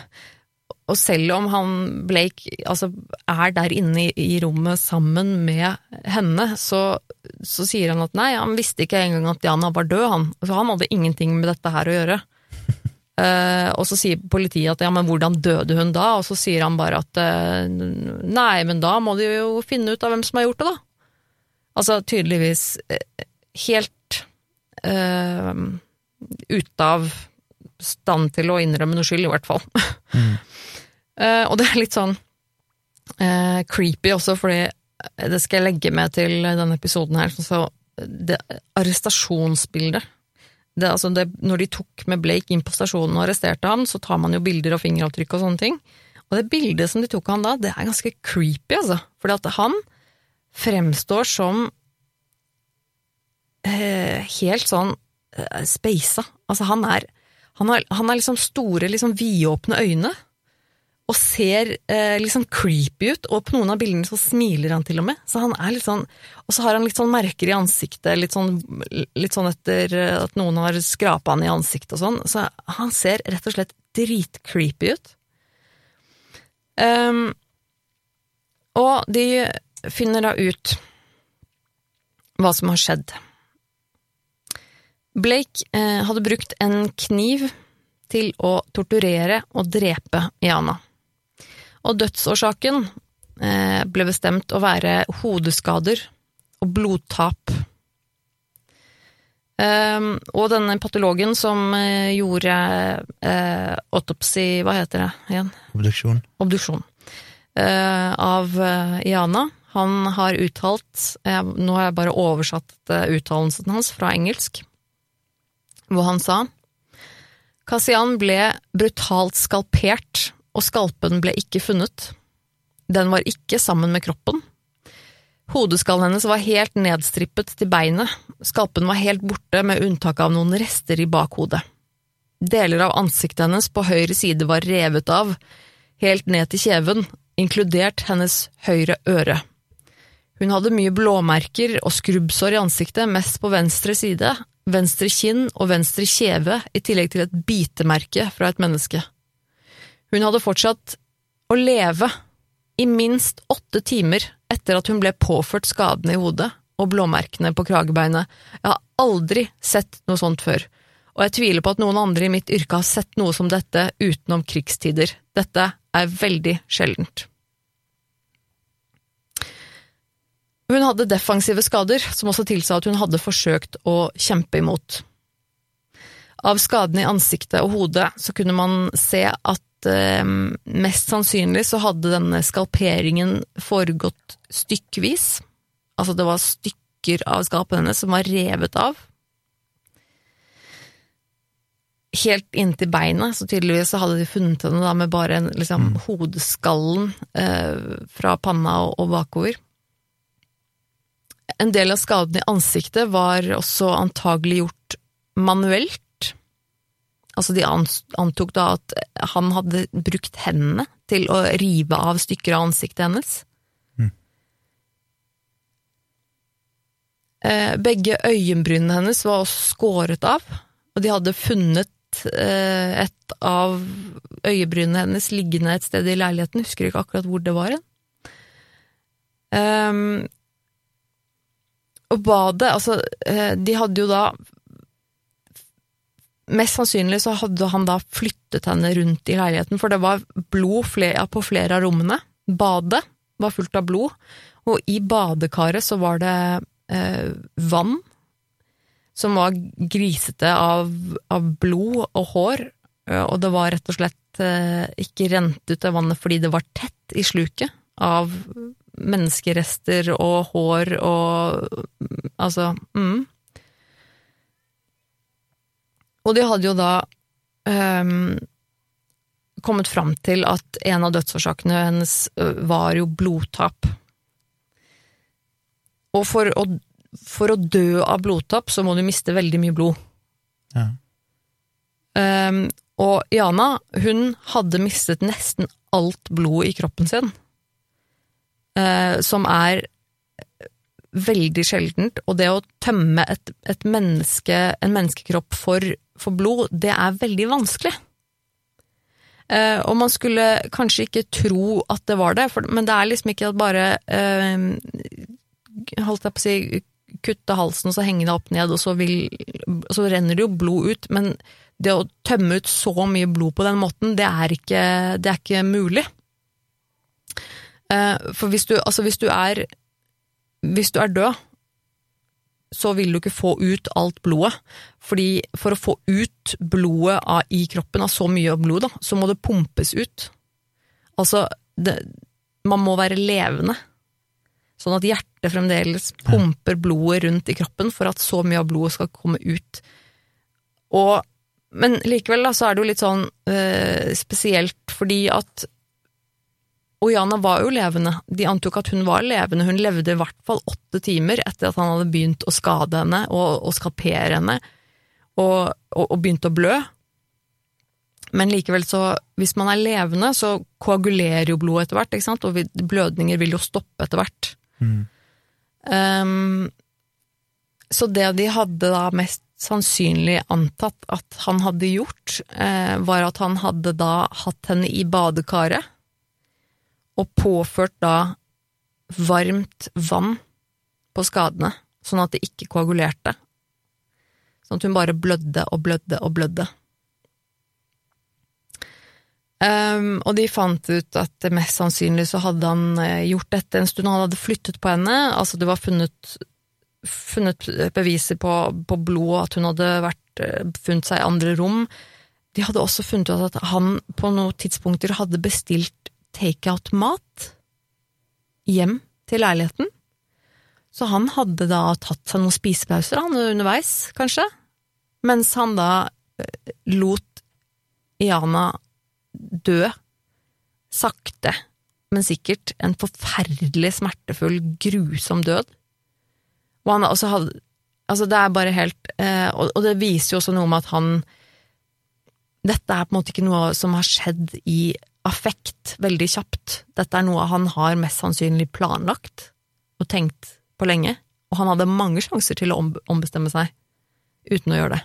B: Og selv om han Blake altså, er der inne i, i, rommet sammen med henne, så, så, sier han at nei, han visste ikke engang at Diana var død, han. Så han hadde ingenting med dette her å gjøre. Uh, og så sier politiet at ja, men hvordan døde hun da? Og så sier han bare at uh, nei, men da må de jo finne ut av hvem som har gjort det, da. Altså tydeligvis uh, helt ute av stand til å innrømme noe skyld, i hvert fall. Mm. Uh, og det er litt sånn uh, creepy også, fordi det skal jeg legge med til denne episoden her. Så det arrestasjonsbildet det, altså det, Når de tok med Blake inn på stasjonen og arresterte ham, så tar man jo bilder og fingeravtrykk og sånne ting. Og det bildet som de tok av ham da, det er ganske creepy, altså. Fordi at han fremstår som uh, helt sånn uh, speisa. Altså, han er Han han har liksom store, liksom vidåpne øyne. Og ser eh, litt sånn creepy ut, og på noen av bildene så smiler han til og med. Så han er litt sånn, Og så har han litt sånn merker i ansiktet, litt sånn, litt sånn etter eh, at noen har skrapa han i ansiktet og sånn. Så han ser rett og slett dritcreepy ut. Um, og de finner da ut hva som har skjedd. Blake eh, hadde brukt en kniv til å torturere og drepe Iana. Og dødsårsaken eh, ble bestemt å være hodeskader og blodtap. Um, og denne patologen som uh, gjorde autopsy, autopsi Hva heter det igjen?
A: Obduksjon.
B: Obduksjon. Av Iana. Han har uttalt Nå har jeg bare oversatt uttalelsen hans fra engelsk, hvor han sa Kasian ble brutalt skalpert, og skalpen ble ikke funnet. Den var ikke sammen med kroppen. Hodeskallen hennes var helt nedstrippet til beinet, skalpen var helt borte med unntak av noen rester i bakhodet. Deler av ansiktet hennes på høyre side var revet av, helt ned til kjeven, inkludert hennes høyre øre. Hun hadde mye blåmerker og skrubbsår i ansiktet, mest på venstre side, venstre kinn og venstre kjeve, i tillegg til et bitemerke fra et menneske. Hun hadde fortsatt å leve i minst åtte timer etter at hun ble påført skadene i hodet og blåmerkene på kragebeinet. Jeg har aldri sett noe sånt før, og jeg tviler på at noen andre i mitt yrke har sett noe som dette utenom krigstider. Dette er veldig sjeldent. Hun hadde defensive skader, som også tilsa at hun hadde forsøkt å kjempe imot. Av skadene i ansiktet og hodet så kunne man se at eh, mest sannsynlig så hadde denne skalperingen foregått stykkevis. Altså det var stykker av skapet hennes som var revet av. Helt inntil beinet, så tydeligvis så hadde de funnet henne da med bare en, liksom, mm. hodeskallen eh, fra panna og, og bakover. En del av skadene i ansiktet var også antagelig gjort manuelt Altså, de antok da at han hadde brukt hendene til å rive av stykker av ansiktet hennes. Mm. Begge øyenbrynene hennes var også skåret av, og de hadde funnet eh, et av øyebrynene hennes liggende et sted i leiligheten, husker ikke akkurat hvor det var. Um, og badet, altså, eh, de hadde jo da Mest sannsynlig så hadde han da flyttet henne rundt i leiligheten, for det var blod på flere av rommene. Badet var fullt av blod, og i badekaret så var det eh, vann som var grisete av, av, blod og hår, eh, og det var rett og slett eh, ikke rent ut av vannet fordi det var tett i sluket av menneskerester og hår og altså mm. Og de hadde jo da um, kommet fram til at en av dødsårsakene hennes var jo blodtap. Og for å, for å dø av blodtap, så må du miste veldig mye blod. Ja. Um, og Jana, hun hadde mistet nesten alt blodet i kroppen sin, uh, som er veldig sjeldent, og det å tømme et, et menneske, en menneskekropp for, for, blod, det er veldig vanskelig. Uh, og man skulle kanskje ikke tro at det var det, for, men det er liksom ikke at bare uh, Holdt jeg på å si kutte halsen og så henge det opp ned, og så, vil, så renner det jo blod ut, men det å tømme ut så mye blod på den måten, det er ikke, det er ikke mulig. Uh, for hvis du, altså hvis du er hvis du er død, så vil du ikke få ut alt blodet. Fordi for å få ut blodet av, i kroppen av så mye blod, da, så må det pumpes ut. Altså, det, man må være levende. Sånn at hjertet fremdeles pumper blodet rundt i kroppen for at så mye av blodet skal komme ut. Og, men likevel da, så er det jo litt sånn øh, spesielt fordi at og Jana var jo levende. De antok at hun var levende. Hun levde i hvert fall åtte timer etter at han hadde begynt å skade henne og, og skalpere henne, og, og, og begynt å blø. Men likevel, så hvis man er levende, så koagulerer jo blodet etter hvert, ikke sant? og blødninger vil jo stoppe etter hvert.
A: Mm.
B: Um, så det de hadde da mest sannsynlig antatt at han hadde gjort, eh, var at han hadde da hatt henne i badekaret og påført da varmt vann på skadene, sånn at det ikke koagulerte. Sånn at hun bare blødde og blødde og blødde. Um, og de fant ut at mest sannsynlig så hadde han eh, gjort dette en stund, han hadde flyttet på henne, altså det var funnet, funnet beviser på, på blod, at hun hadde vært, eh, funnet seg i andre rom. De hadde også funnet ut at han på noen tidspunkter hadde bestilt takeout-mat hjem til leiligheten. Så han hadde da tatt seg noen spisepauser han underveis, kanskje, mens han da eh, lot Iana dø sakte, men sikkert en forferdelig smertefull, grusom død. Og han også hadde Altså, det er bare helt eh, og, og det viser jo også noe med at han Dette er på en måte ikke noe som har skjedd i affekt veldig kjapt. Dette er noe han har mest sannsynlig planlagt og tenkt på lenge, og han hadde mange sjanser til å ombestemme seg uten å gjøre det.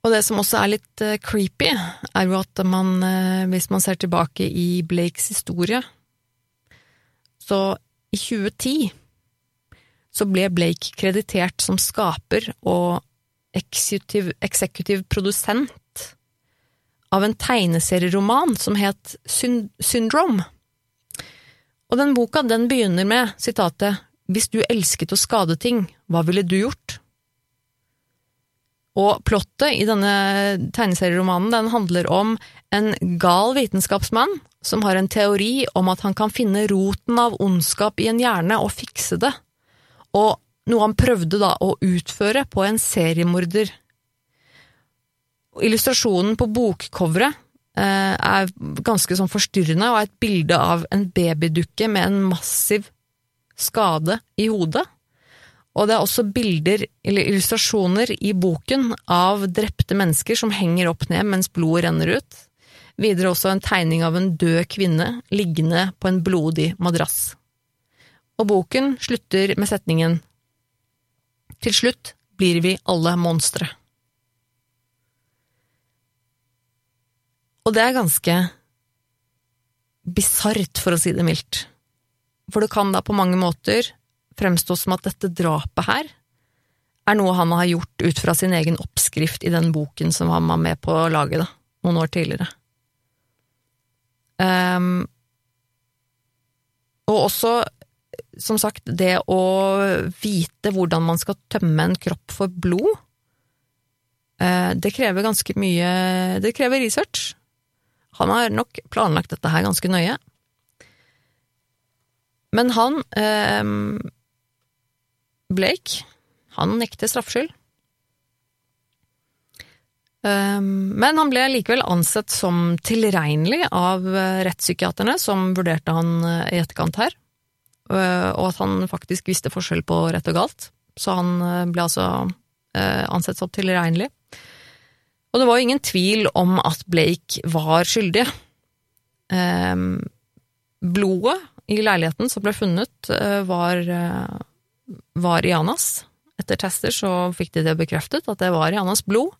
B: Og det som også er litt uh, creepy, er jo at man, uh, hvis man ser tilbake i Blakes historie, så i 2010 så ble Blake kreditert som skaper og eksekutiv produsent av en tegneserieroman som het Syn Syndrome. Og den boka den begynner med sitatet Hvis du elsket å skade ting, hva ville du gjort? Og plottet i denne tegneserieromanen den handler om en gal vitenskapsmann som har en teori om at han kan finne roten av ondskap i en hjerne og fikse det, og noe han prøvde da å utføre på en seriemorder. Illustrasjonen på bokcoveret eh, er ganske sånn forstyrrende og er et bilde av en babydukke med en massiv skade i hodet. Og det er også bilder, eller illustrasjoner, i boken av drepte mennesker som henger opp ned mens blodet renner ut. Videre også en tegning av en død kvinne liggende på en blodig madrass. Og boken slutter med setningen Til slutt blir vi alle monstre. Og det er ganske bisart, for å si det mildt. For det kan da på mange måter fremstå som at dette drapet her er noe han har gjort ut fra sin egen oppskrift i den boken som han var med på å lage da, noen år tidligere. Um, og også, som sagt, det å vite hvordan man skal tømme en kropp for blod, uh, det krever ganske mye Det krever research. Han har nok planlagt dette her ganske nøye. Men han eh, Blake, han nekter straffskyld. Eh, men han ble likevel ansett som tilregnelig av eh, rettspsykiaterne som vurderte han eh, i etterkant her, eh, og at han faktisk visste forskjell på rett og galt. Så han ble altså ansett som tilregnelig. Og det var jo ingen tvil om at Blake var skyldig. Ehm, blodet i leiligheten som ble funnet, var var Ianas. Etter tester så fikk de det bekreftet, at det var Ianas blod.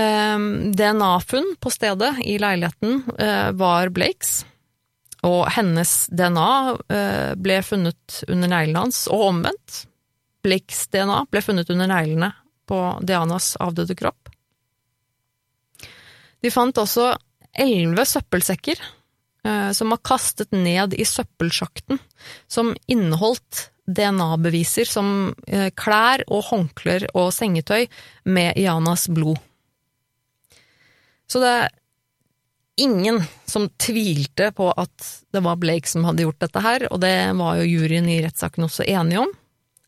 B: Ehm, DNA-funn på stedet i leiligheten eh, var Blakes, og hennes DNA eh, ble funnet under neglene hans, og omvendt. Blakes DNA ble funnet under neglene på Dianas avdøde kropp. De fant også elleve søppelsekker eh, som var kastet ned i søppelsjakten, som inneholdt DNA-beviser som eh, klær og håndklær og sengetøy med Ianas blod. Så det er ingen som tvilte på at det var Blake som hadde gjort dette her, og det var jo juryen i rettssaken også enige om.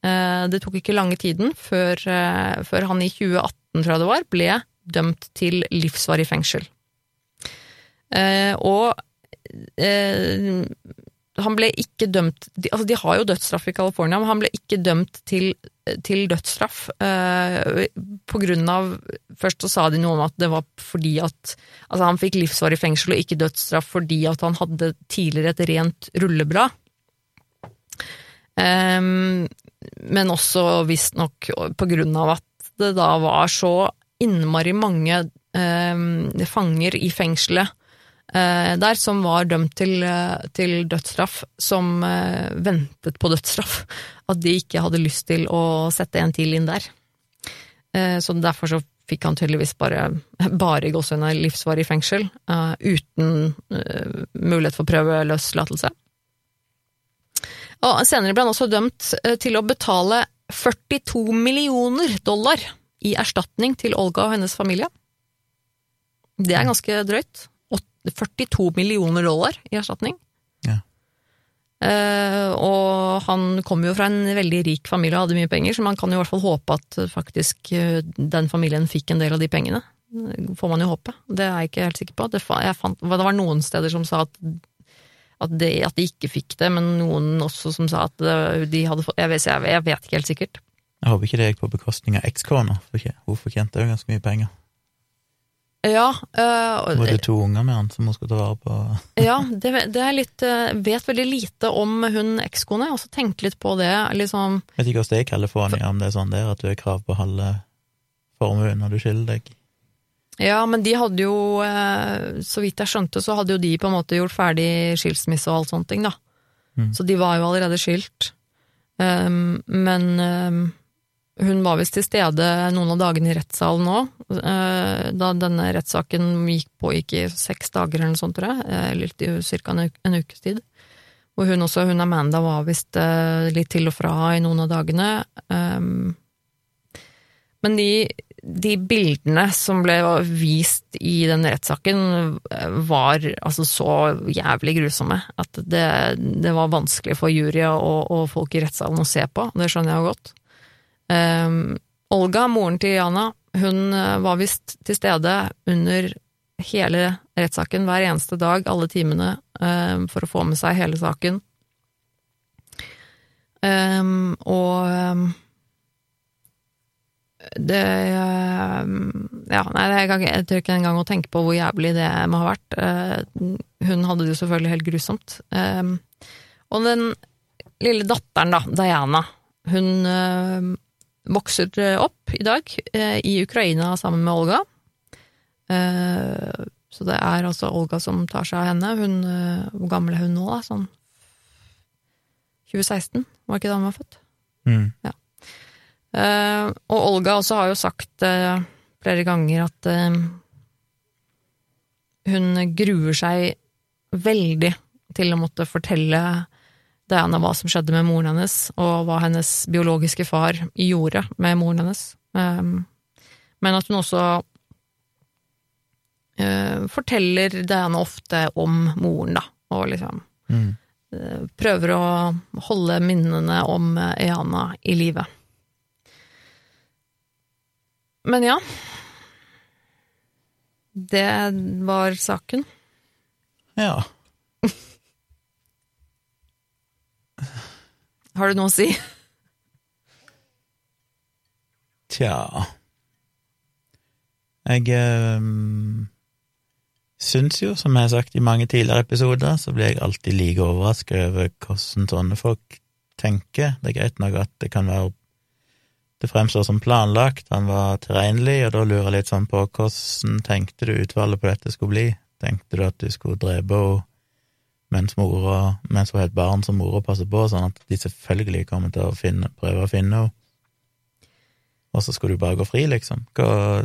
B: Eh, det tok ikke lange tiden før, eh, før han i 2018, tror jeg det var, ble dømt til livsvarig fengsel. Eh, og eh, han ble ikke dømt de, Altså, de har jo dødsstraff i California, men han ble ikke dømt til, til dødsstraff eh, på grunn av Først så sa de noe om at det var fordi at Altså, han fikk livsvarig fengsel og ikke dødsstraff fordi at han hadde tidligere et rent rulleblad. Eh, men også visstnok på grunn av at det da var så innmari mange eh, fanger i fengselet eh, der som var dømt til, uh, til dødsstraff, som eh, ventet på dødsstraff. At de ikke hadde lyst til å sette en til inn der. så derfor så fikk han tydeligvis bare, bare gåsehudene livsvarig fengsel, uten mulighet for prøveløslatelse. Og senere ble han også dømt eh, til å betale 42 millioner dollar i erstatning til Olga og hennes familie. Det er ganske drøyt. 42 millioner dollar i erstatning.
A: Ja.
B: Uh, og han kom jo fra en veldig rik familie og hadde mye penger, så man kan jo i hvert fall håpe at faktisk uh, den familien fikk en del av de pengene. Får man jo håpe. Det er jeg ikke helt sikker på. Det, fant, det var noen steder som sa at at de, at de, ikke fikk det, men noen også som sa at de hadde fått Jeg vet, jeg vet ikke helt sikkert.
A: Jeg håper ikke det gikk på bekostning av ekskona, for hun fortjente jo ganske mye penger.
B: Ja. Øh,
A: var det to unger med han som hun skulle ta vare på?
B: ja, det, det, er litt uh, Vet veldig lite om hun ekskona, og så tenkt litt på det, liksom
A: Vet ikke hvordan det er i California, om det er sånn der at du har krav på halve formuen når du skiller deg.
B: Ja, men de hadde jo, eh, så vidt jeg skjønte, så hadde jo de på en måte gjort ferdig skilsmisse og alt sånne ting, da. Mm. Så de var jo allerede skilt. Um, men um, hun var visst til stede noen av dagene i rettssalen òg, eh, da denne rettssaken gikk pågikk i seks dager eller noe sånt, tror jeg, eh, i ca. En, ukes tid. Og hun også, hun Amanda, var visst uh, litt til og fra i noen av dagene. Men de de bildene som ble vist i den rettssaken, var altså så jævlig grusomme at det, det var vanskelig for juryer og, og, folk i rettssalen å se på. Det skjønner jeg jo godt. Um, Olga, moren til Jana, hun eh, var visst til stede under hele rettssaken hver eneste dag, alle timene, um, for å få med seg hele saken. Um, og det Ja, nei, jeg tør ikke engang å tenke på hvor jævlig det må ha vært. Eh, hun hadde det jo selvfølgelig helt grusomt. Og den lille datteren, da, Diana, hun vokser opp i dag i Ukraina sammen med Olga. Så det er altså Olga som tar seg av henne. Hun, hvor gammel er hun nå, da? Sånn 2016, var ikke da hun var født?
A: Mm.
B: Ja. Og Olga også har jo sagt flere ganger at hun gruer seg veldig til å måtte fortelle Diana hva som skjedde med moren hennes, og hva hennes biologiske far gjorde med moren hennes. Um, men at hun også forteller Diana ofte om moren, da, og liksom mm. prøver å holde minnene om Eana i live. Men ja. Det var saken.
A: Ja.
B: Har du noe å si?
A: Tja Jeg øh, syns jo, som jeg har sagt i mange tidligere episoder, så blir jeg alltid like overraska over hvordan sånne folk tenker. Det er greit nok at det kan være det fremstår som planlagt, han var tilregnelig, og da lurer jeg litt sånn på hvordan tenkte du utvalget på dette skulle bli? Tenkte du at du skulle drepe henne mens, mora, mens hun har et barn som mora passer på, sånn at de selvfølgelig kommer til å finne, prøve å finne henne? Og så skulle du bare gå fri, liksom? Hva,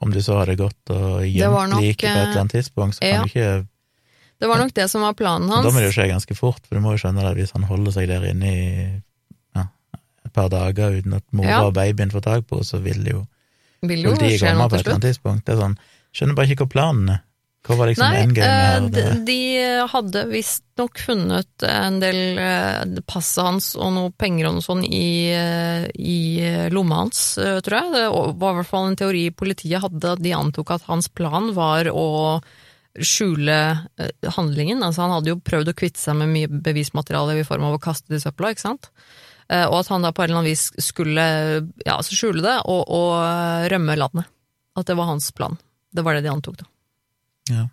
A: om du så hadde gått og gjemt liket på et eller annet tidspunkt, så
B: ja.
A: kan du ikke
B: Det var nok det som var planen hans.
A: Da må det jo skje ganske fort, for du må jo skjønne det hvis han holder seg der inne i par dager uten at mora ja. og babyen får tak på så vil jo politiet komme på et eller annet tidspunkt. Det er sånn, Skjønner bare ikke hva planen er. Hva var liksom
B: Nei,
A: her?
B: De, de hadde visstnok funnet en del eh, passet hans og noe penger og noe sånn i, eh, i lomma hans, eh, tror jeg. Det var i hvert fall en teori politiet hadde, at de antok at hans plan var å skjule eh, handlingen. Altså, han hadde jo prøvd å kvitte seg med mye bevismateriale i form av å kaste det i søpla, ikke sant? Eh, og at han da på en eller annen vis skulle ja, skjule det og, og eh, rømme landet. At det var hans plan. Det var det de antok, da.
A: Ja.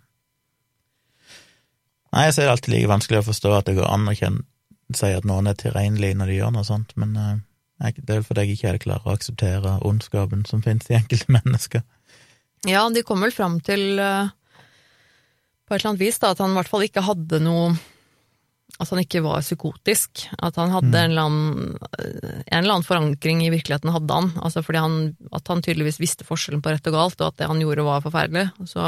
A: Nei, jeg ser det alltid like vanskelig å forstå at det går an å si at noen er tilregnelige når de gjør noe sånt, men uh, jeg, det er vel fordi jeg ikke helt klarer å akseptere ondskapen som finnes i enkelte mennesker.
B: Ja, de kom vel fram til uh, på et eller annet vis da, at han i hvert fall ikke hadde noe At han ikke var psykotisk. At han hadde en, eller annen, en eller annen forankring i virkeligheten, hadde han. Altså fordi han, at han tydeligvis visste forskjellen på rett og galt, og at det han gjorde var forferdelig. Så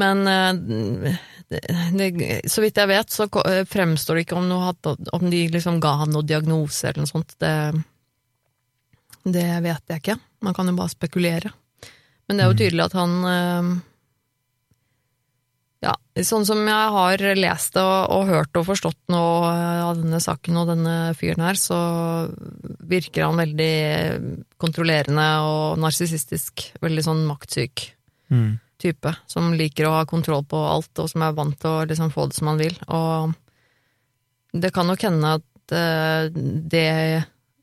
B: men eh, det, det, så vidt jeg vet, så eh, fremstår det ikke om, noe, om de liksom ga han noen diagnose eller noe sånt. Det, det vet jeg ikke. Man kan jo bare spekulere. Men det er jo tydelig at han eh, Ja, sånn som jeg har lest det og, og hørt og forstått nå av denne saken og denne fyren her, så virker han veldig kontrollerende og narsissistisk. Veldig sånn maktsyk
A: Mm.
B: Type, som liker å ha kontroll på alt, og som er vant til å liksom få det som han vil. Og det kan nok hende at eh, det,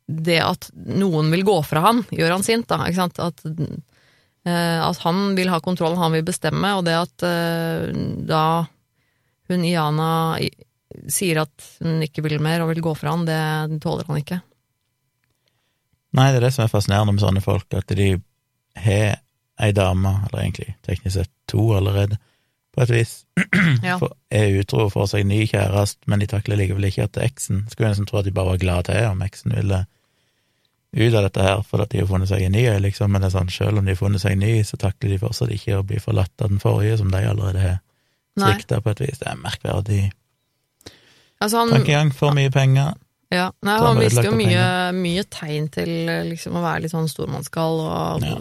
B: det at noen vil gå fra han, gjør han sint, da. Ikke sant? At, eh, at han vil ha kontroll, han vil bestemme, og det at eh, da hun Iana sier at hun ikke vil mer og vil gå fra han, det tåler han ikke.
A: Nei, det er det som er fascinerende med sånne folk, at de har ei dame, eller egentlig teknisk sett to allerede, på et vis,
B: Ja.
A: for, er utro og får seg ny kjæreste, men de takler likevel ikke at eksen Skulle nesten tro at de bare var glad til om eksen ville ut av dette her, for at de har funnet seg en ny, liksom, men det er sånn, selv om de har funnet seg en ny, så takler de fortsatt ikke å bli forlatt av den forrige, som de allerede har svikta på et vis. Det er merkverdig
B: Altså han,
A: tankegang, for mye penger.
B: Ja, nei,
A: han
B: viste jo mye, mye tegn til liksom, å være litt sånn stormannsgal og,
A: Ja.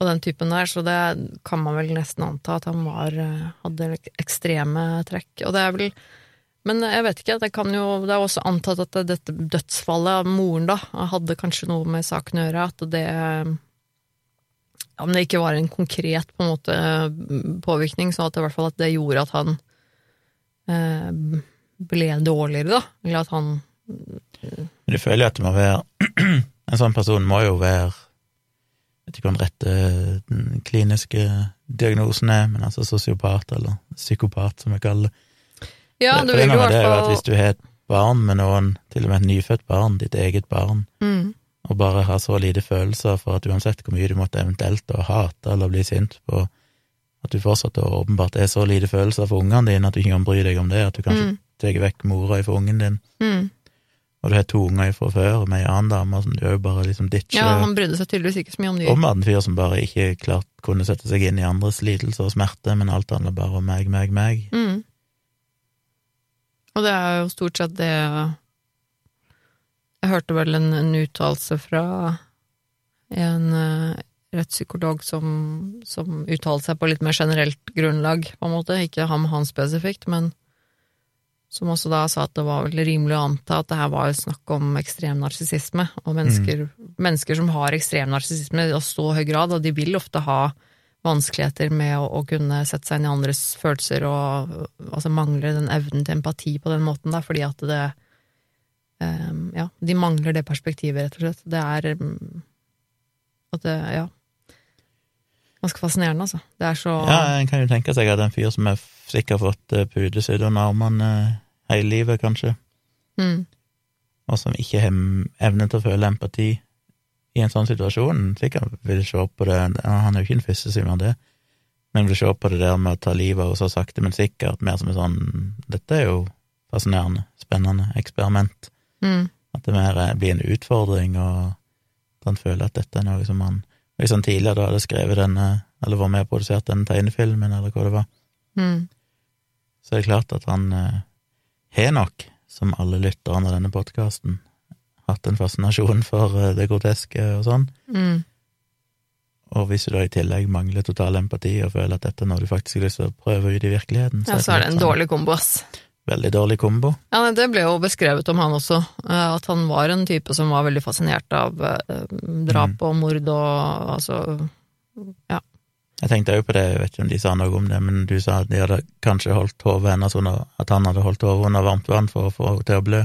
B: Og den typen der, så det kan man vel nesten anta at han var, eh, hadde ekstreme trekk. Og det er vel Men jeg vet ikke, det kan jo Det er også antatt at dette dødsfallet av moren, da, hadde kanskje noe med saken å gjøre, at det ja, Om det ikke var en konkret på en måte påvirkning, så at det i hvert fall at det gjorde at han eh, ble dårligere, da. Eller at han
A: Men jeg føler at det må være En sånn person må jo være vet ikke hva den rette den kliniske diagnosen er, men altså sosiopat, eller psykopat, som jeg kaller det.
B: Ja, du
A: det
B: vil jo hvert
A: er
B: fall
A: Hvis du har et barn med noen, til og med et nyfødt barn, ditt eget barn,
B: mm,
A: og bare har så lite følelser for at uansett hvor mye du måtte eventuelt hate eller bli sint på, at du fortsatt åpenbart er så lite følelser for ungene dine at du ikke kan bry deg om det, at du kanskje
B: Mm.
A: tar vekk mora fra ungen din,
B: mm.
A: Og du har to unger fra før med ei annen dame som du òg bare liksom ditcher.
B: Ja, han brydde seg tydeligvis ikke så mye om dyr.
A: med en fyr som bare ikke klart kunne sette seg inn i andres lidelser og smerte, men alt handler bare om meg, meg, meg.
B: Mm. Og det er jo stort sett det Jeg hørte vel en, en uttalelse fra en uh, rettspsykolog som, som uttalte seg på litt mer generelt grunnlag, på en måte. Ikke ham han spesifikt, men som også da sa at det var vel rimelig å anta at det her var snakk om ekstrem narsissisme, og mennesker, mennesker som har ekstrem narsissisme i så høy grad, og de vil ofte ha vanskeligheter med å, å kunne sette seg inn i andres følelser og altså mangler den evnen til empati på den måten da, fordi at det um, Ja, de mangler det perspektivet, rett og slett. Det er mm, at det Ja. Ganske fascinerende, altså. Det er så
A: Ja, en kan jo tenke seg at en fyr som er sikkert fått uh, pudesydd under armene eh, hele livet, kanskje,
B: mm,
A: og som ikke har evne til å føle empati i en sånn situasjon, sikkert vil se på det Han er jo ikke en som gjør det, men vil se på det der med å ta livet av henne sakte, men sikkert, mer som en sånn Dette er jo fascinerende, spennende eksperiment.
B: mm,
A: At det mer eh, blir en utfordring, og at han føler at dette er noe som han Hvis han tidligere da hadde skrevet denne, eller var med og produsert denne tegnefilmen, eller hva det var,
B: mm,
A: så er det klart at han eh, har nok, som alle lytterne av denne podkasten, hatt en fascinasjon for eh, det groteske og sånn.
B: mm.
A: Og hvis du da i tillegg mangler total empati og føler at dette er noe du faktisk har lyst til å prøve ut i virkeligheten,
B: Ja, så er det en
A: sånn
B: dårlig kombo, ass.
A: Veldig dårlig kombo.
B: Ja, Det ble jo beskrevet om han også, eh, at han var en type som var veldig fascinert av drap drap og mord og altså Ja.
A: Jeg tenkte òg på det, jeg vet ikke om de sa noe om det, men du sa at de hadde kanskje holdt hodet hennes under At han hadde holdt hodet under varmt vann for å få henne til å blø.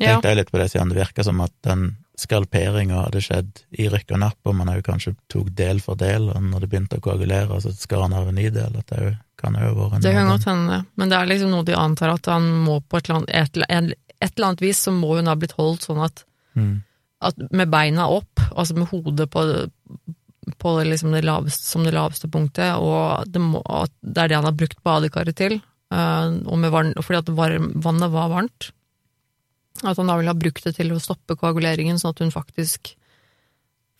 B: Ja.
A: Tenkte jeg litt på det, siden det virka som at den skalperinga hadde skjedd i rykk og napp, og man òg kanskje tok del for del, og når det begynte å koagulere, så skar han av en ny del. At det jo kan jo være en
B: Det kan godt hende, men det er liksom noe de antar at han må på et eller annet, et, eller- et eller annet vis, så må hun ha blitt holdt sånn at,
A: Mm.
B: at med beina opp, altså med hodet på, på det, liksom det laveste, som det laveste punktet, og det, må, det er det han har brukt badekaret til, eh, og med varm, fordi at varm, vannet var varmt. At han da vil ha brukt det til å stoppe koaguleringen, sånn at hun faktisk,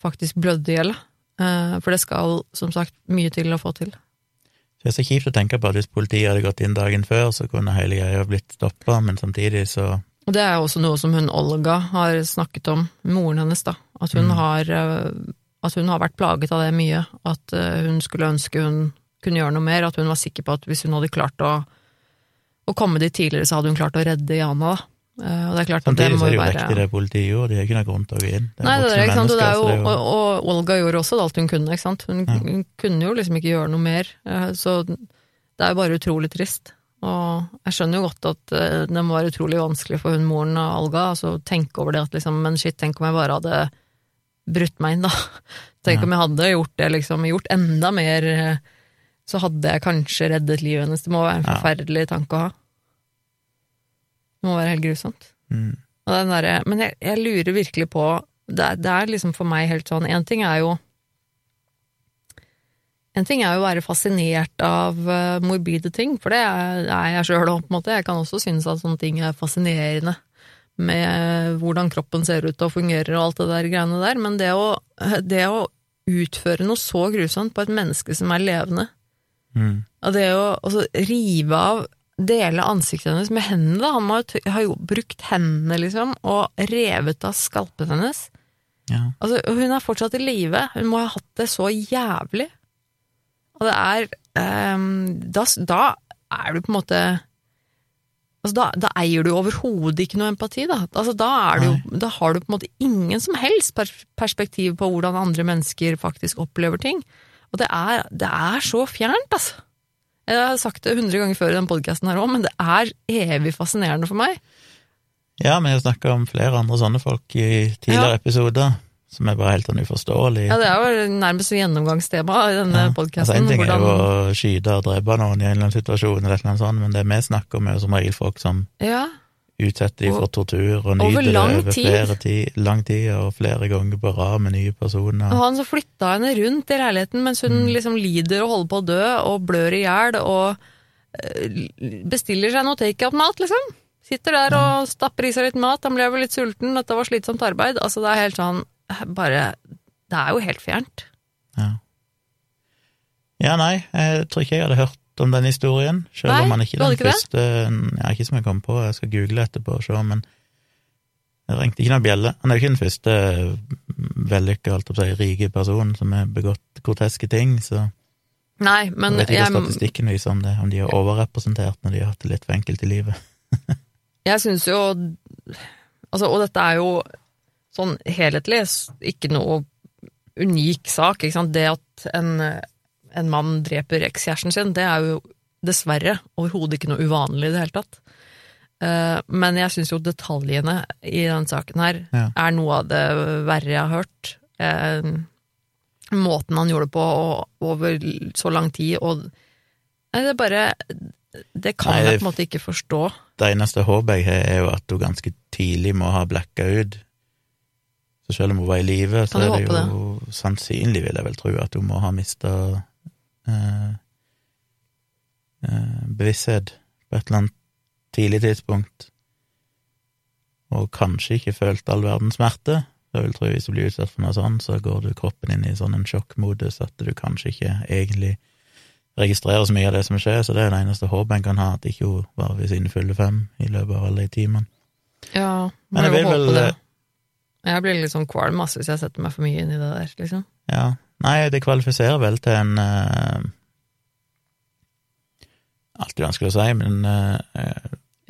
B: faktisk blødde i hjel. Eh, For det skal, som sagt, mye til å få til.
A: Det er så kjipt å tenke på at hvis politiet hadde gått inn dagen før, så kunne hele greia blitt stoppa, men samtidig så
B: Og det er jo også noe som hun Olga har snakket om, moren hennes, da. At hun,
A: Mm.
B: har, eh, at hun har vært plaget av det mye. At eh, hun skulle ønske hun kunne gjøre noe mer. At hun var sikker på at hvis hun hadde klart å, å komme dit tidligere, så hadde hun klart å redde Jana, da. Eh, Og det er klart at det må
A: Samtidig så er det
B: jo
A: jo i det politiet og de har ikke noe grunn til å gå inn.
B: Nei, det er, ikke sant? Og, det er jo, og, og Olga gjorde også alt hun kunne, ikke sant. Hun,
A: Ja.
B: hun kunne jo liksom ikke gjøre noe mer. eh, Så det er jo bare utrolig trist. Og jeg skjønner jo godt at det må være utrolig vanskelig for hun moren av Olga, altså tenke over det at liksom, men shit, tenk om jeg bare hadde brutt meg inn, da. Tenk
A: Ja.
B: om jeg hadde gjort det, liksom, gjort enda mer, eh, så hadde jeg kanskje reddet livet hennes. Det må være en forferdelig tanke å ha. Det må være helt grusomt.
A: Mm.
B: Derre- men jeg, jeg lurer virkelig på det er, det er liksom for meg helt sånn En ting er jo En ting er jo å være fascinert av eh, morbide ting, for det er jeg sjøl òg, på en måte. Jeg kan også synes at sånne ting er fascinerende, med hvordan kroppen ser ut og fungerer og alt det der greiene der, men det å, det å utføre noe så grusomt på et menneske som er levende,
A: Mm.
B: og det å altså, rive av dele ansiktet hennes med hendene, da. Han må har jo brukt hendene, liksom, og revet av skalpen hennes.
A: Ja.
B: Altså, hun er fortsatt i live. Hun må ha hatt det så jævlig. Og det er um, da, da er du på en måte Altså, da, da eier du overhodet ikke noe empati, da. Altså, da, du, jo- da har du på en måte ingen som helst perspektiv på hvordan andre mennesker faktisk opplever ting. Og det er, det er så fjernt, altså. Jeg har sagt det hundre ganger før i den podkasten her òg, men det er evig fascinerende for meg.
A: ja, vi har snakka om flere andre sånne folk i tidligere
B: Ja.
A: episoder, som er bare helt sånn uforståelig.
B: Ja, det er jo nærmest gjennomgangstema i denne
A: Ja. Altså, en ting er jo å skyte og drepe noen i en eller annen situasjon, eller annet sånt, men det vi snakker om, er jo som regel folk som
B: ja,
A: utsetter dem for tortur og nyter det over
B: tid.
A: flere tid, lang tid og flere ganger på rad med nye personer.
B: Og han som flytta henne rundt i leiligheten mens hun
A: Mm.
B: liksom lider og holder på å dø og blør i hjel og eh, bestiller seg noe take-up-mat, liksom. Sitter der og stapper i seg litt mat, han ble vel litt sulten, dette var slitsomt arbeid. Altså, det er helt sånn bare Det er jo helt fjernt.
A: Ja. ja, nei, jeg tror ikke jeg hadde hørt om den historien, selv
B: Nei,
A: om han ikke den
B: ikke det?
A: første Ja, ikke som jeg kom på, jeg skal google etterpå og se, men det ringte ikke noen bjelle. Han er jo ikke den første vellykka, holdt jeg på å si, rike personen som har begått groteske ting, så
B: Nei, men
A: jeg vet ikke hva statistikken viser om det, om de er overrepresentert når de har hatt det litt for enkelt i livet.
B: jeg syns jo Altså, og dette er jo sånn helhetlig ikke noe unik sak, ikke sant. Det at en, en mann dreper ekskjæresten sin, det er jo dessverre overhodet ikke noe uvanlig i det hele tatt. Eh, Men jeg syns jo detaljene i den saken her
A: Ja.
B: er noe av det verre jeg har hørt. Eh, Måten han gjorde det på over så lang tid, og Nei, det er bare Det kan
A: Nei,
B: jeg på en måte ikke forstå.
A: Det eneste håpet jeg har, er jo at hun ganske tidlig må ha blacka ut. Så selv om hun var i live, så er det
B: jo
A: jo sannsynlig, vil jeg vel tro, at hun må ha mista eh, eh, bevissthet på et eller annet tidlig tidspunkt. Og kanskje ikke følt all verdens smerte. Jeg vil tro hvis du blir utsatt for noe sånt, så går du kroppen inn i sånn en sjokkmodus at du kanskje ikke egentlig registrerer så mye av det som skjer, så det er det eneste håpet en kan ha, at ikke hun var ved sine fulle fem i løpet av alle de timene.
B: Ja,
A: Men jeg vil vel-
B: det. Jeg blir litt sånn kvalm ass, hvis jeg setter meg for mye inn i det der, liksom.
A: Ja, nei, det kvalifiserer vel til en uh, Alltid vanskelig å si, men uh,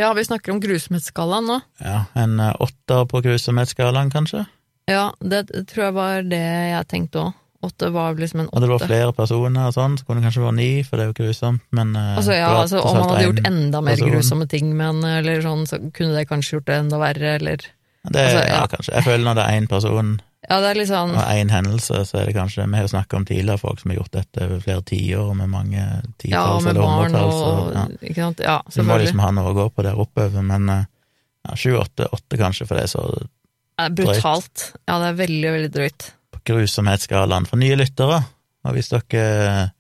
B: Ja, vi snakker om grusomhetsskalaen nå.
A: ja, en uh, åtter på grusomhetsskalaen, kanskje?
B: Ja, det tror jeg var det jeg tenkte òg. Åtte var liksom en åtte.
A: Og det var flere personer og sånn, så kunne det kanskje vært ni, for det er jo grusomt, men eh,
B: Altså, ja, altså, om man hadde gjort enda mer
A: person.
B: grusomme ting med en, eller sånn, så kunne det kanskje gjort det enda verre, eller
A: Det,
B: altså,
A: ja.
B: ja.
A: kanskje. Jeg føler når det er én person
B: Ja, det er litt sånn
A: og én hendelse, så er det kanskje Vi har jo snakka om tidligere folk som har gjort dette over flere tiår, med mange titalls
B: ja,
A: eller hundretalls. Ja.
B: Ikke sant? Ja,
A: Så du må liksom ha noe å gå på der oppover, men eh, ja, sju, åtte, åtte kanskje, for det er så drøyt.
B: Ja, brutalt. Ja, det er veldig, veldig drøyt.
A: på grusomhetsskalaen for nye lyttere. Og hvis dere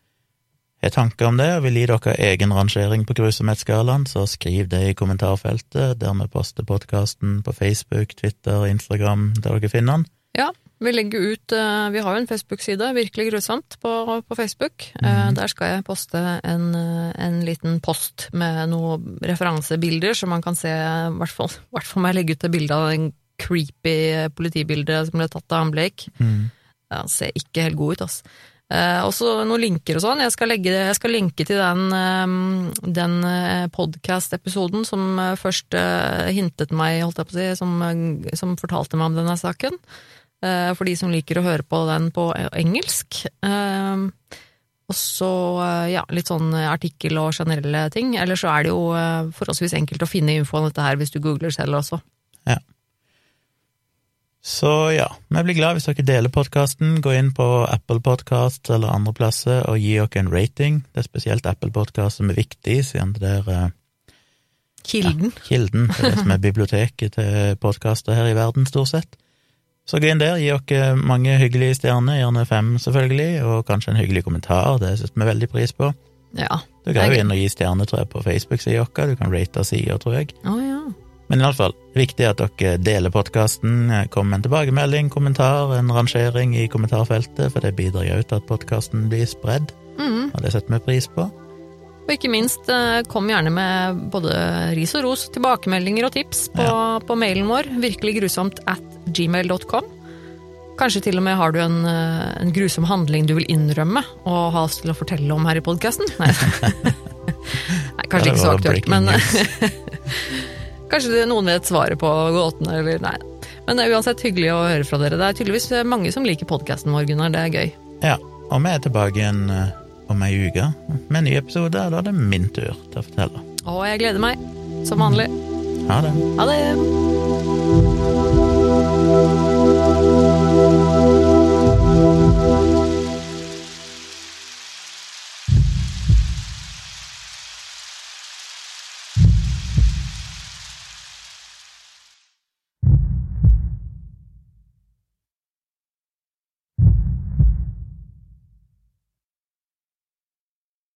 A: har tanker om det og vil gi dere egen rangering på grusomhetsskalaen, så skriv det i kommentarfeltet der vi poster podkasten på Facebook, Twitter, Instagram, der dere finner den.
B: Ja, vi legger ut eh, Vi har jo en Facebook-side, Virkelig grusomt, på, på Facebook.
A: Mhm.
B: Der skal jeg poste en, eh, en liten post med noen referansebilder, så man kan se I hvert fall må jeg legge ut et bilde av den creepy politibildet som ble tatt av han Blake.
A: Mm.
B: Ja, ser ikke helt god ut, ass. Eh, også noen linker og sånn. Jeg jeg skal linke til den, eh, den eh, podcast-episoden som eh, først hintet meg, holdt jeg på å si, som, som fortalte meg om denne saken. Eh, for de som liker å høre på den på engelsk. Eh, og så, ja, litt sånn artikkel og generelle ting. Eller så er det jo forholdsvis enkelt å finne info om dette her hvis du googler selv også.
A: Så ja, vi blir glad hvis dere deler podkasten. Gå inn på Apple Podcast eller andre plasser og gi dere en rating. Det er spesielt Apple Podcast som er viktig, siden det er eh,
B: Kilden.
A: kilden, det er det som er biblioteket til podkaster her i verden, stort sett. Så gå inn der, gi dere mange hyggelige stjerner, gjerne fem selvfølgelig, og kanskje en hyggelig kommentar, det setter vi veldig pris på.
B: Ja.
A: Du kan jo inn og gi stjerner, tror jeg, på Facebook-sida vår, du kan rate sida, tror jeg.
B: Å ja.
A: Men i alle fall, viktig at dere deler podkasten, kom med en tilbakemelding, kommentar, en rangering i kommentarfeltet, for det bidrar jo til at podkasten blir spredd,
B: Mm.
A: og det setter vi pris på.
B: Og ikke minst, eh, kom gjerne med både ris og ros, tilbakemeldinger og tips på, på mailen vår, virkeliggrusomt at gmail.com. Kanskje til og med har du en, eh, en grusom handling du vil innrømme og ha oss til å fortelle om her i podkasten? Nei. Nei, kanskje ikke så aktuelt, men. kanskje noen vet svaret på gåtene, eller nei. Men det er uansett hyggelig å høre fra dere. Det er tydeligvis mange som liker podkasten vår, Gunnar. Det er gøy.
A: Ja, og vi er tilbake igjen eh, om ei uke med en ny episode, da er det min tur til å fortelle.
B: Og jeg gleder meg, som vanlig.
A: Ha det.
B: Ha det!